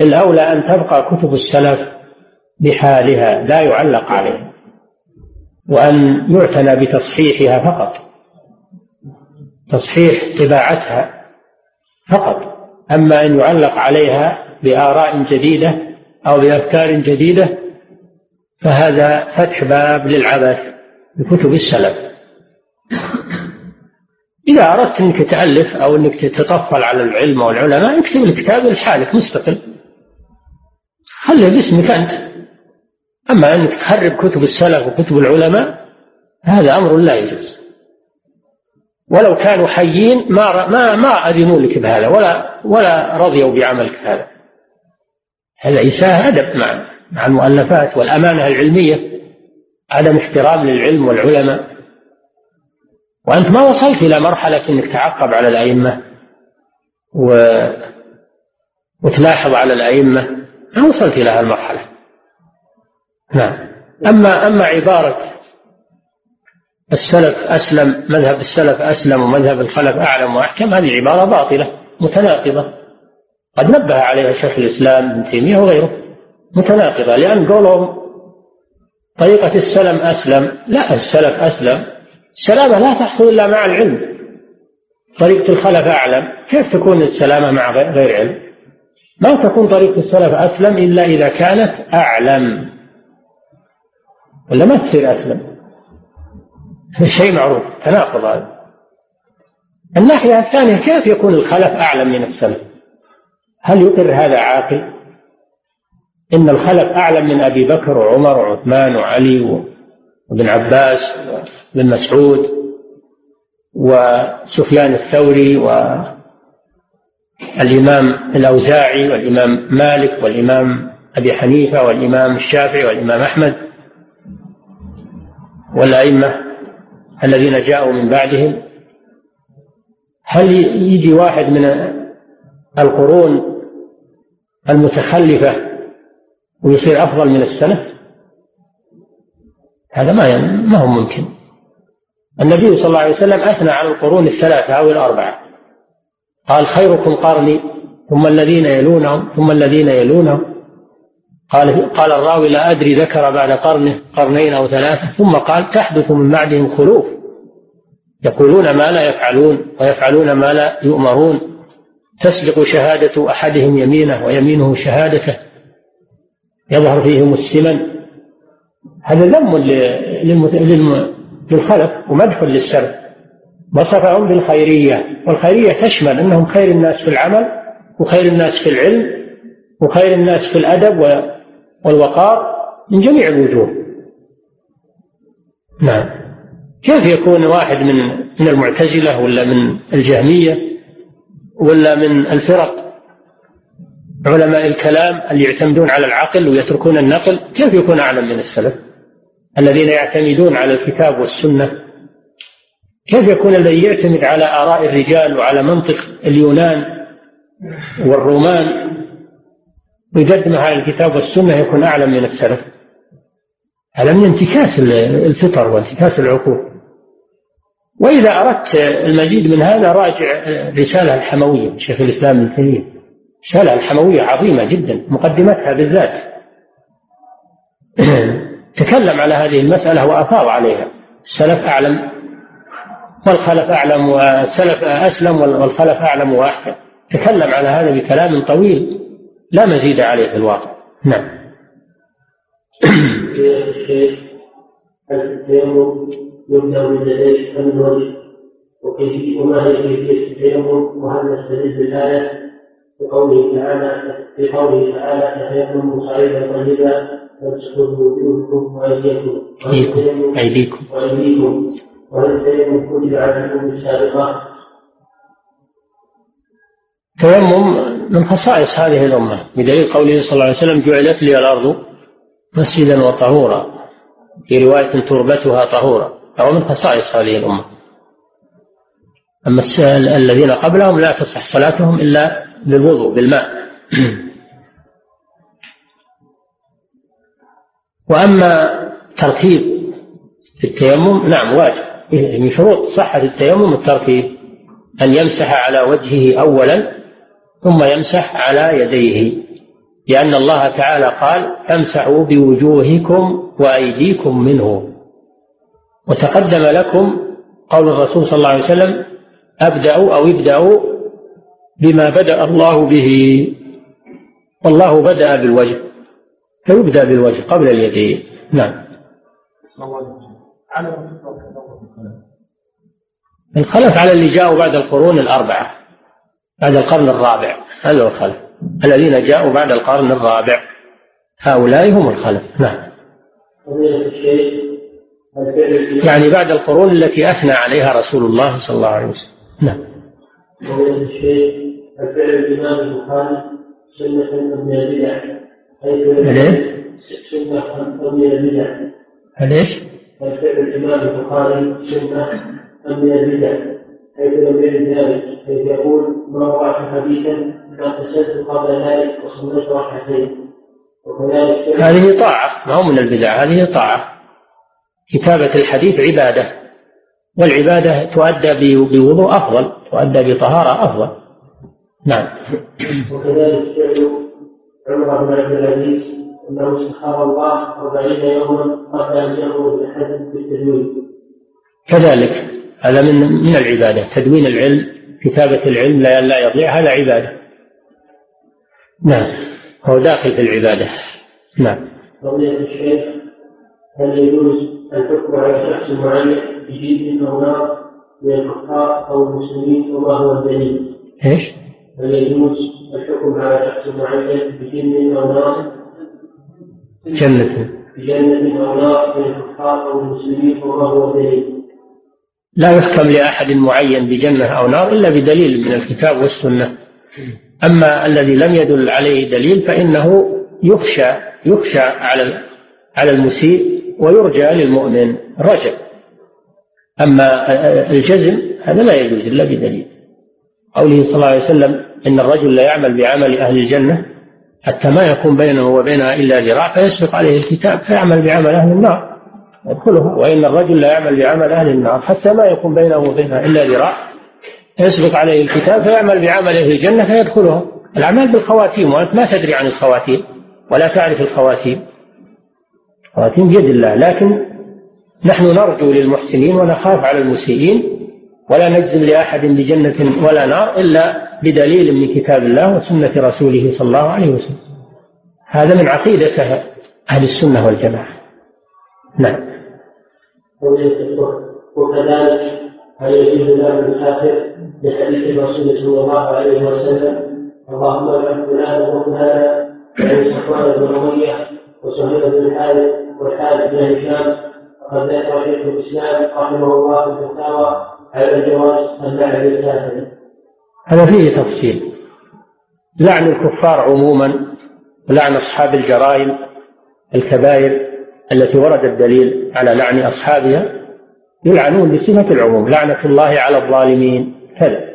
الأولى أن تبقى كتب السلف بحالها لا يعلق عليها. وأن يعتنى بتصحيحها فقط. تصحيح طباعتها فقط. أما أن يعلق عليها بآراء جديدة أو بأفكار جديدة فهذا فتح باب للعبث بكتب السلف. إذا أردت أنك تألف أو أنك تتطفل على العلم والعلماء اكتب الكتاب لحالك مستقل. خليه باسمك أنت. أما أنك تخرب كتب السلف وكتب العلماء هذا أمر لا يجوز. ولو كانوا حيين ما ما ما أذنوا لك بهذا ولا ولا رضيوا بعملك هذا. هذا إساءة أدب مع مع المؤلفات والأمانة العلمية عدم احترام للعلم والعلماء. وأنت ما وصلت إلى مرحلة أنك تعقب على الأئمة و... وتلاحظ على الأئمة. ما وصلت إلى هالمرحلة. نعم. أما أما عبارة السلف أسلم مذهب السلف أسلم ومذهب الخلف أعلم وأحكم هذه عبارة باطلة متناقضة. قد نبه عليها شيخ الإسلام ابن تيمية وغيره. متناقضة لأن قولهم طريقة السلم أسلم. لا السلف أسلم. السلامة لا تحصل إلا مع العلم. طريقة الخلف أعلم. كيف تكون السلامة مع غير علم؟ ما تكون طريقة السلف أسلم إلا إذا كانت أعلم. ولا ما تصير أسلم؟ شيء معروف تناقض هذا. الناحية الثانية كيف يكون الخلف أعلم من السلف؟ هل يقر هذا عاقل؟ إن الخلف أعلم من أبي بكر وعمر وعثمان وعلي وابن عباس وابن مسعود وسفيان الثوري والإمام الأوزاعي والإمام مالك والإمام أبي حنيفة والإمام الشافعي والإمام أحمد. والأئمة الذين جاءوا من بعدهم هل يجي واحد من القرون المتخلفة ويصير أفضل من السلف؟ هذا ما ما هو ممكن. النبي صلى الله عليه وسلم أثنى على القرون الثلاثة أو الأربعة. قال خيركم قرني ثم الذين يلونهم ثم الذين يلونهم. قال قال الراوي لا أدري ذكر بعد قرنه قرنين أو ثلاثة. ثم قال تحدث من بعدهم خلوف. يقولون ما لا يفعلون ويفعلون ما لا يؤمرون. تسبق شهادة أحدهم يمينه ويمينه شهادته. يظهر فيهم السمن. هذا ذم للخلف ومدح للسلف وصفهم بالخيرية. والخيرية تشمل أنهم خير الناس في العمل وخير الناس في العلم وخير الناس في الأدب والوقار من جميع الوجوه. نعم. كيف يكون واحد من من المعتزلة ولا من الجهمية ولا من الفرق؟ علماء الكلام اللي يعتمدون على العقل ويتركون النقل؟ كيف يكون أعلم من السلف الذين يعتمدون على الكتاب والسنة؟ كيف يكون الذي يعتمد على آراء الرجال وعلى منطق اليونان والرومان ويقدمها على الكتاب والسنة يكون أعلم من السلف. هذا من انتكاس الفطر وانتكاس العقول. وإذا أردت المزيد من هذا راجع رسالة الحموية شيخ الإسلام ابن تيمية. رسالة الحموية عظيمة جدا مقدمتها بالذات. تكلم على هذه المسألة وأفاض عليها. السلف أعلم والخلف أعلم والسلف أسلم والخلف أعلم وأحكم. تكلم على هذا بكلام طويل. لا مزيد عليه في الواقع. نعم. يبدأ من لديه من الوجه وكيفية وما هي كيفية التيمم وهل نستدل بالآية بقوله تعالى في قوله تعالى تيمموا صعيدا طيبا فامسحوا بوجوهكم وأيديكم؟ أيديكم. وأيديكم؟ وهل التيمم كتب على الأمم السابقة التيمم من خصائص هذه الأمة. بدليل قوله صلى الله عليه وسلم جعلت لي الأرض مسجدا وطهورا. في رواية تربتها طهورا. فهو من خصائص هذه الأمة. أما الذين قبلهم لا تصح صلاتهم إلا بالوضوء بالماء. وأما تركيب في التيمم نعم واجب. من شروط صحة التيمم التركيب أن يمسح على وجهه أولا ثم يمسح على يديه. لأن الله تعالى قال فامسحوا بوجوهكم وأيديكم منه. وتقدم لكم قول الرسول صلى الله عليه وسلم أبدأوا أو ابدأوا بما بدأ الله به. والله بدأ بالوجه فيبدأ بالوجه قبل اليدين. نعم. الخلف على اللي جاءوا بعد القرون الأربعة. بعد القرن الرابع. هذا هو الخلف. الذين جاءوا بعد القرن الرابع. هؤلاء هم الخلف. نعم. يعني بعد القرون التي أثنى عليها رسول الله صلى الله عليه وسلم. نعم. الفعل الإمام البخاري سنة من البدع حيث سنة من البدع ليش؟ الفعل الإمام البخاري سنة من البدع حيث لم يرد ذلك حيث يقول ما حديثا اغتسلت قبل ذلك وصليت ركعتين وكذلك هذه طاعة ما هو من البدع هذه طاعة. كتابة الحديث عبادة والعبادة تؤدى بوضوء أفضل تؤدى بطهارة أفضل. نعم. وكذلك فعل عمر بن عبد العزيز أنه استخار الله أربعين يوما قبل أن يأمر بحد بالتدوين كذلك. هذا من من العبادة تدوين العلم كتابة العلم لا لا يضيع هذا عبادة نعم هو داخل في العبادة نعم قضية الشيخ هل يجوز الحكم على شخص معين بجيد أو نار من الكفار أو المسلمين وما هو الدليل؟ إيش؟ هل يجوز الحكم على شخص معين بجن أو نار؟ جنة بجنة أو نار من الكفار أو المسلمين وما هو الدليل؟ لا يحكم لأحد معين بجنة أو نار إلا بدليل من الكتاب والسنة. أما الذي لم يدل عليه دليل فإنه يخشى يخشى على على المسيء ويرجى للمؤمن رجع أما الجزم هذا لا يجوز إلا بدليل. قوله صلى الله عليه وسلم إن الرجل لا يعمل بعمل أهل الجنة حتى ما يكون بينه وبينها إلا ذراع فيسبق عليه الكتاب فيعمل بعمل أهل النار. يدخله. وإن الرجل لا يعمل بعمل أهل النار حتى ما يكون بينه وبينها إلا ذراع يسبق عليه الكتاب فيعمل بعمل أهل الجنة فيدخلها الأعمال بالخواتيم وأنت ما تدري عن الخواتيم ولا تعرف الخواتيم. خواتيم بيد الله لكن نحن نرجو للمحسنين ونخاف على المسيئين ولا نجزم لأحد بجنة ولا نار إلا بدليل من كتاب الله وسنة رسوله صلى الله عليه وسلم. هذا من عقيدة أهل السنة والجماعة. نعم. وكذلك هل يجوز له الكافر لحديث الرسول صلى الله عليه وسلم اللهم ارحم فلان وفلانا يعني صفوان بن اميه وسهيل بن الحارث والحارث بن هشام وقد ذكر شيخ الإسلام رحمه الله في الفتاوى على الجواز اللعن للكافر هذا فيه تفصيل. لعن الكفار عموما ولعن أصحاب الجرائم الكبائر التي ورد الدليل على لعن أصحابها يلعنون بصفة العموم لعنة الله على الظالمين كذا.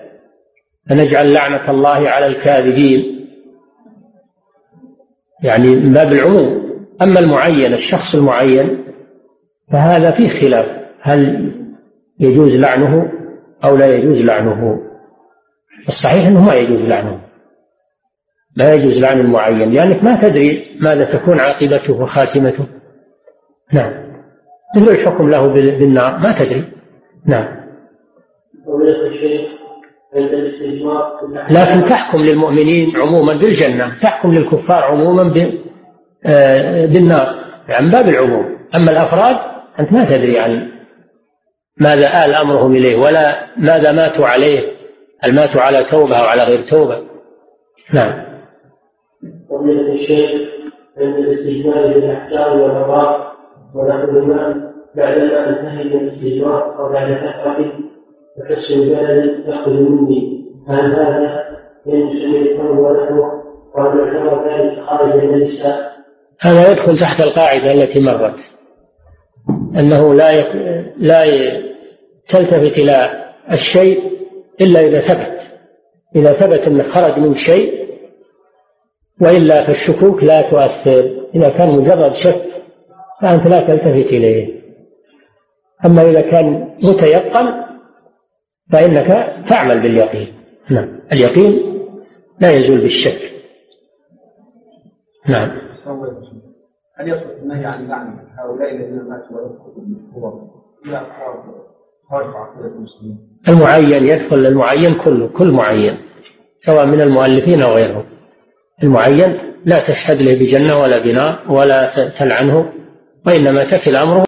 فنجعل لعنة الله على الكاذبين. يعني من باب العموم. أما المعين الشخص المعين فهذا فيه خلاف. هل يجوز لعنه أو لا يجوز لعنه؟ الصحيح أنه ما يجوز لعنه. لا يجوز لعن المعين لأنك ما تدري ماذا تكون عاقبته وخاتمته. نعم. مثل الحكم له بالنار. ما تدري. نعم. لكن تحكم للمؤمنين عموما بالجنة. تحكم للكفار عموما آه، بالنار. يعني باب العموم. أما الأفراد أنت ما تدري عن ماذا آل أمرهم إليه ولا ماذا ماتوا عليه. هل ماتوا على توبة أو على غير توبة. نعم. ومن الشيخ عند الاستجمال بالأحكام والأمراض ونحو الماء بعدما انتهي من الاستجمار أو بعد فترة وكسر البلد يأخذ مني. هل هذا ينشأ الكون ونحوه وأن يعتبر ذلك خارج من الإسلام هذا يدخل تحت القاعدة التي مرت. أنه لا يك... لا تلتفت إلى الشيء إلا إذا ثبت. إذا ثبت أنه خرج من شيء وإلا فالشكوك لا تؤثر. إذا كان مجرد شك فأنت لا تلتفت إليه. أما إذا كان متيقن فإنك تعمل باليقين. نعم. اليقين لا يزول بالشك. نعم. هل يصلح النهي عن لعن هؤلاء الذين ماتوا القبور إلى خارج عقيدة المسلمين؟ المعين يدخل المعين كله كل معين سواء من المؤلفين أو غيرهم. المعين لا تشهد له بجنة ولا بنار ولا تلعنه. وإنما تكل امره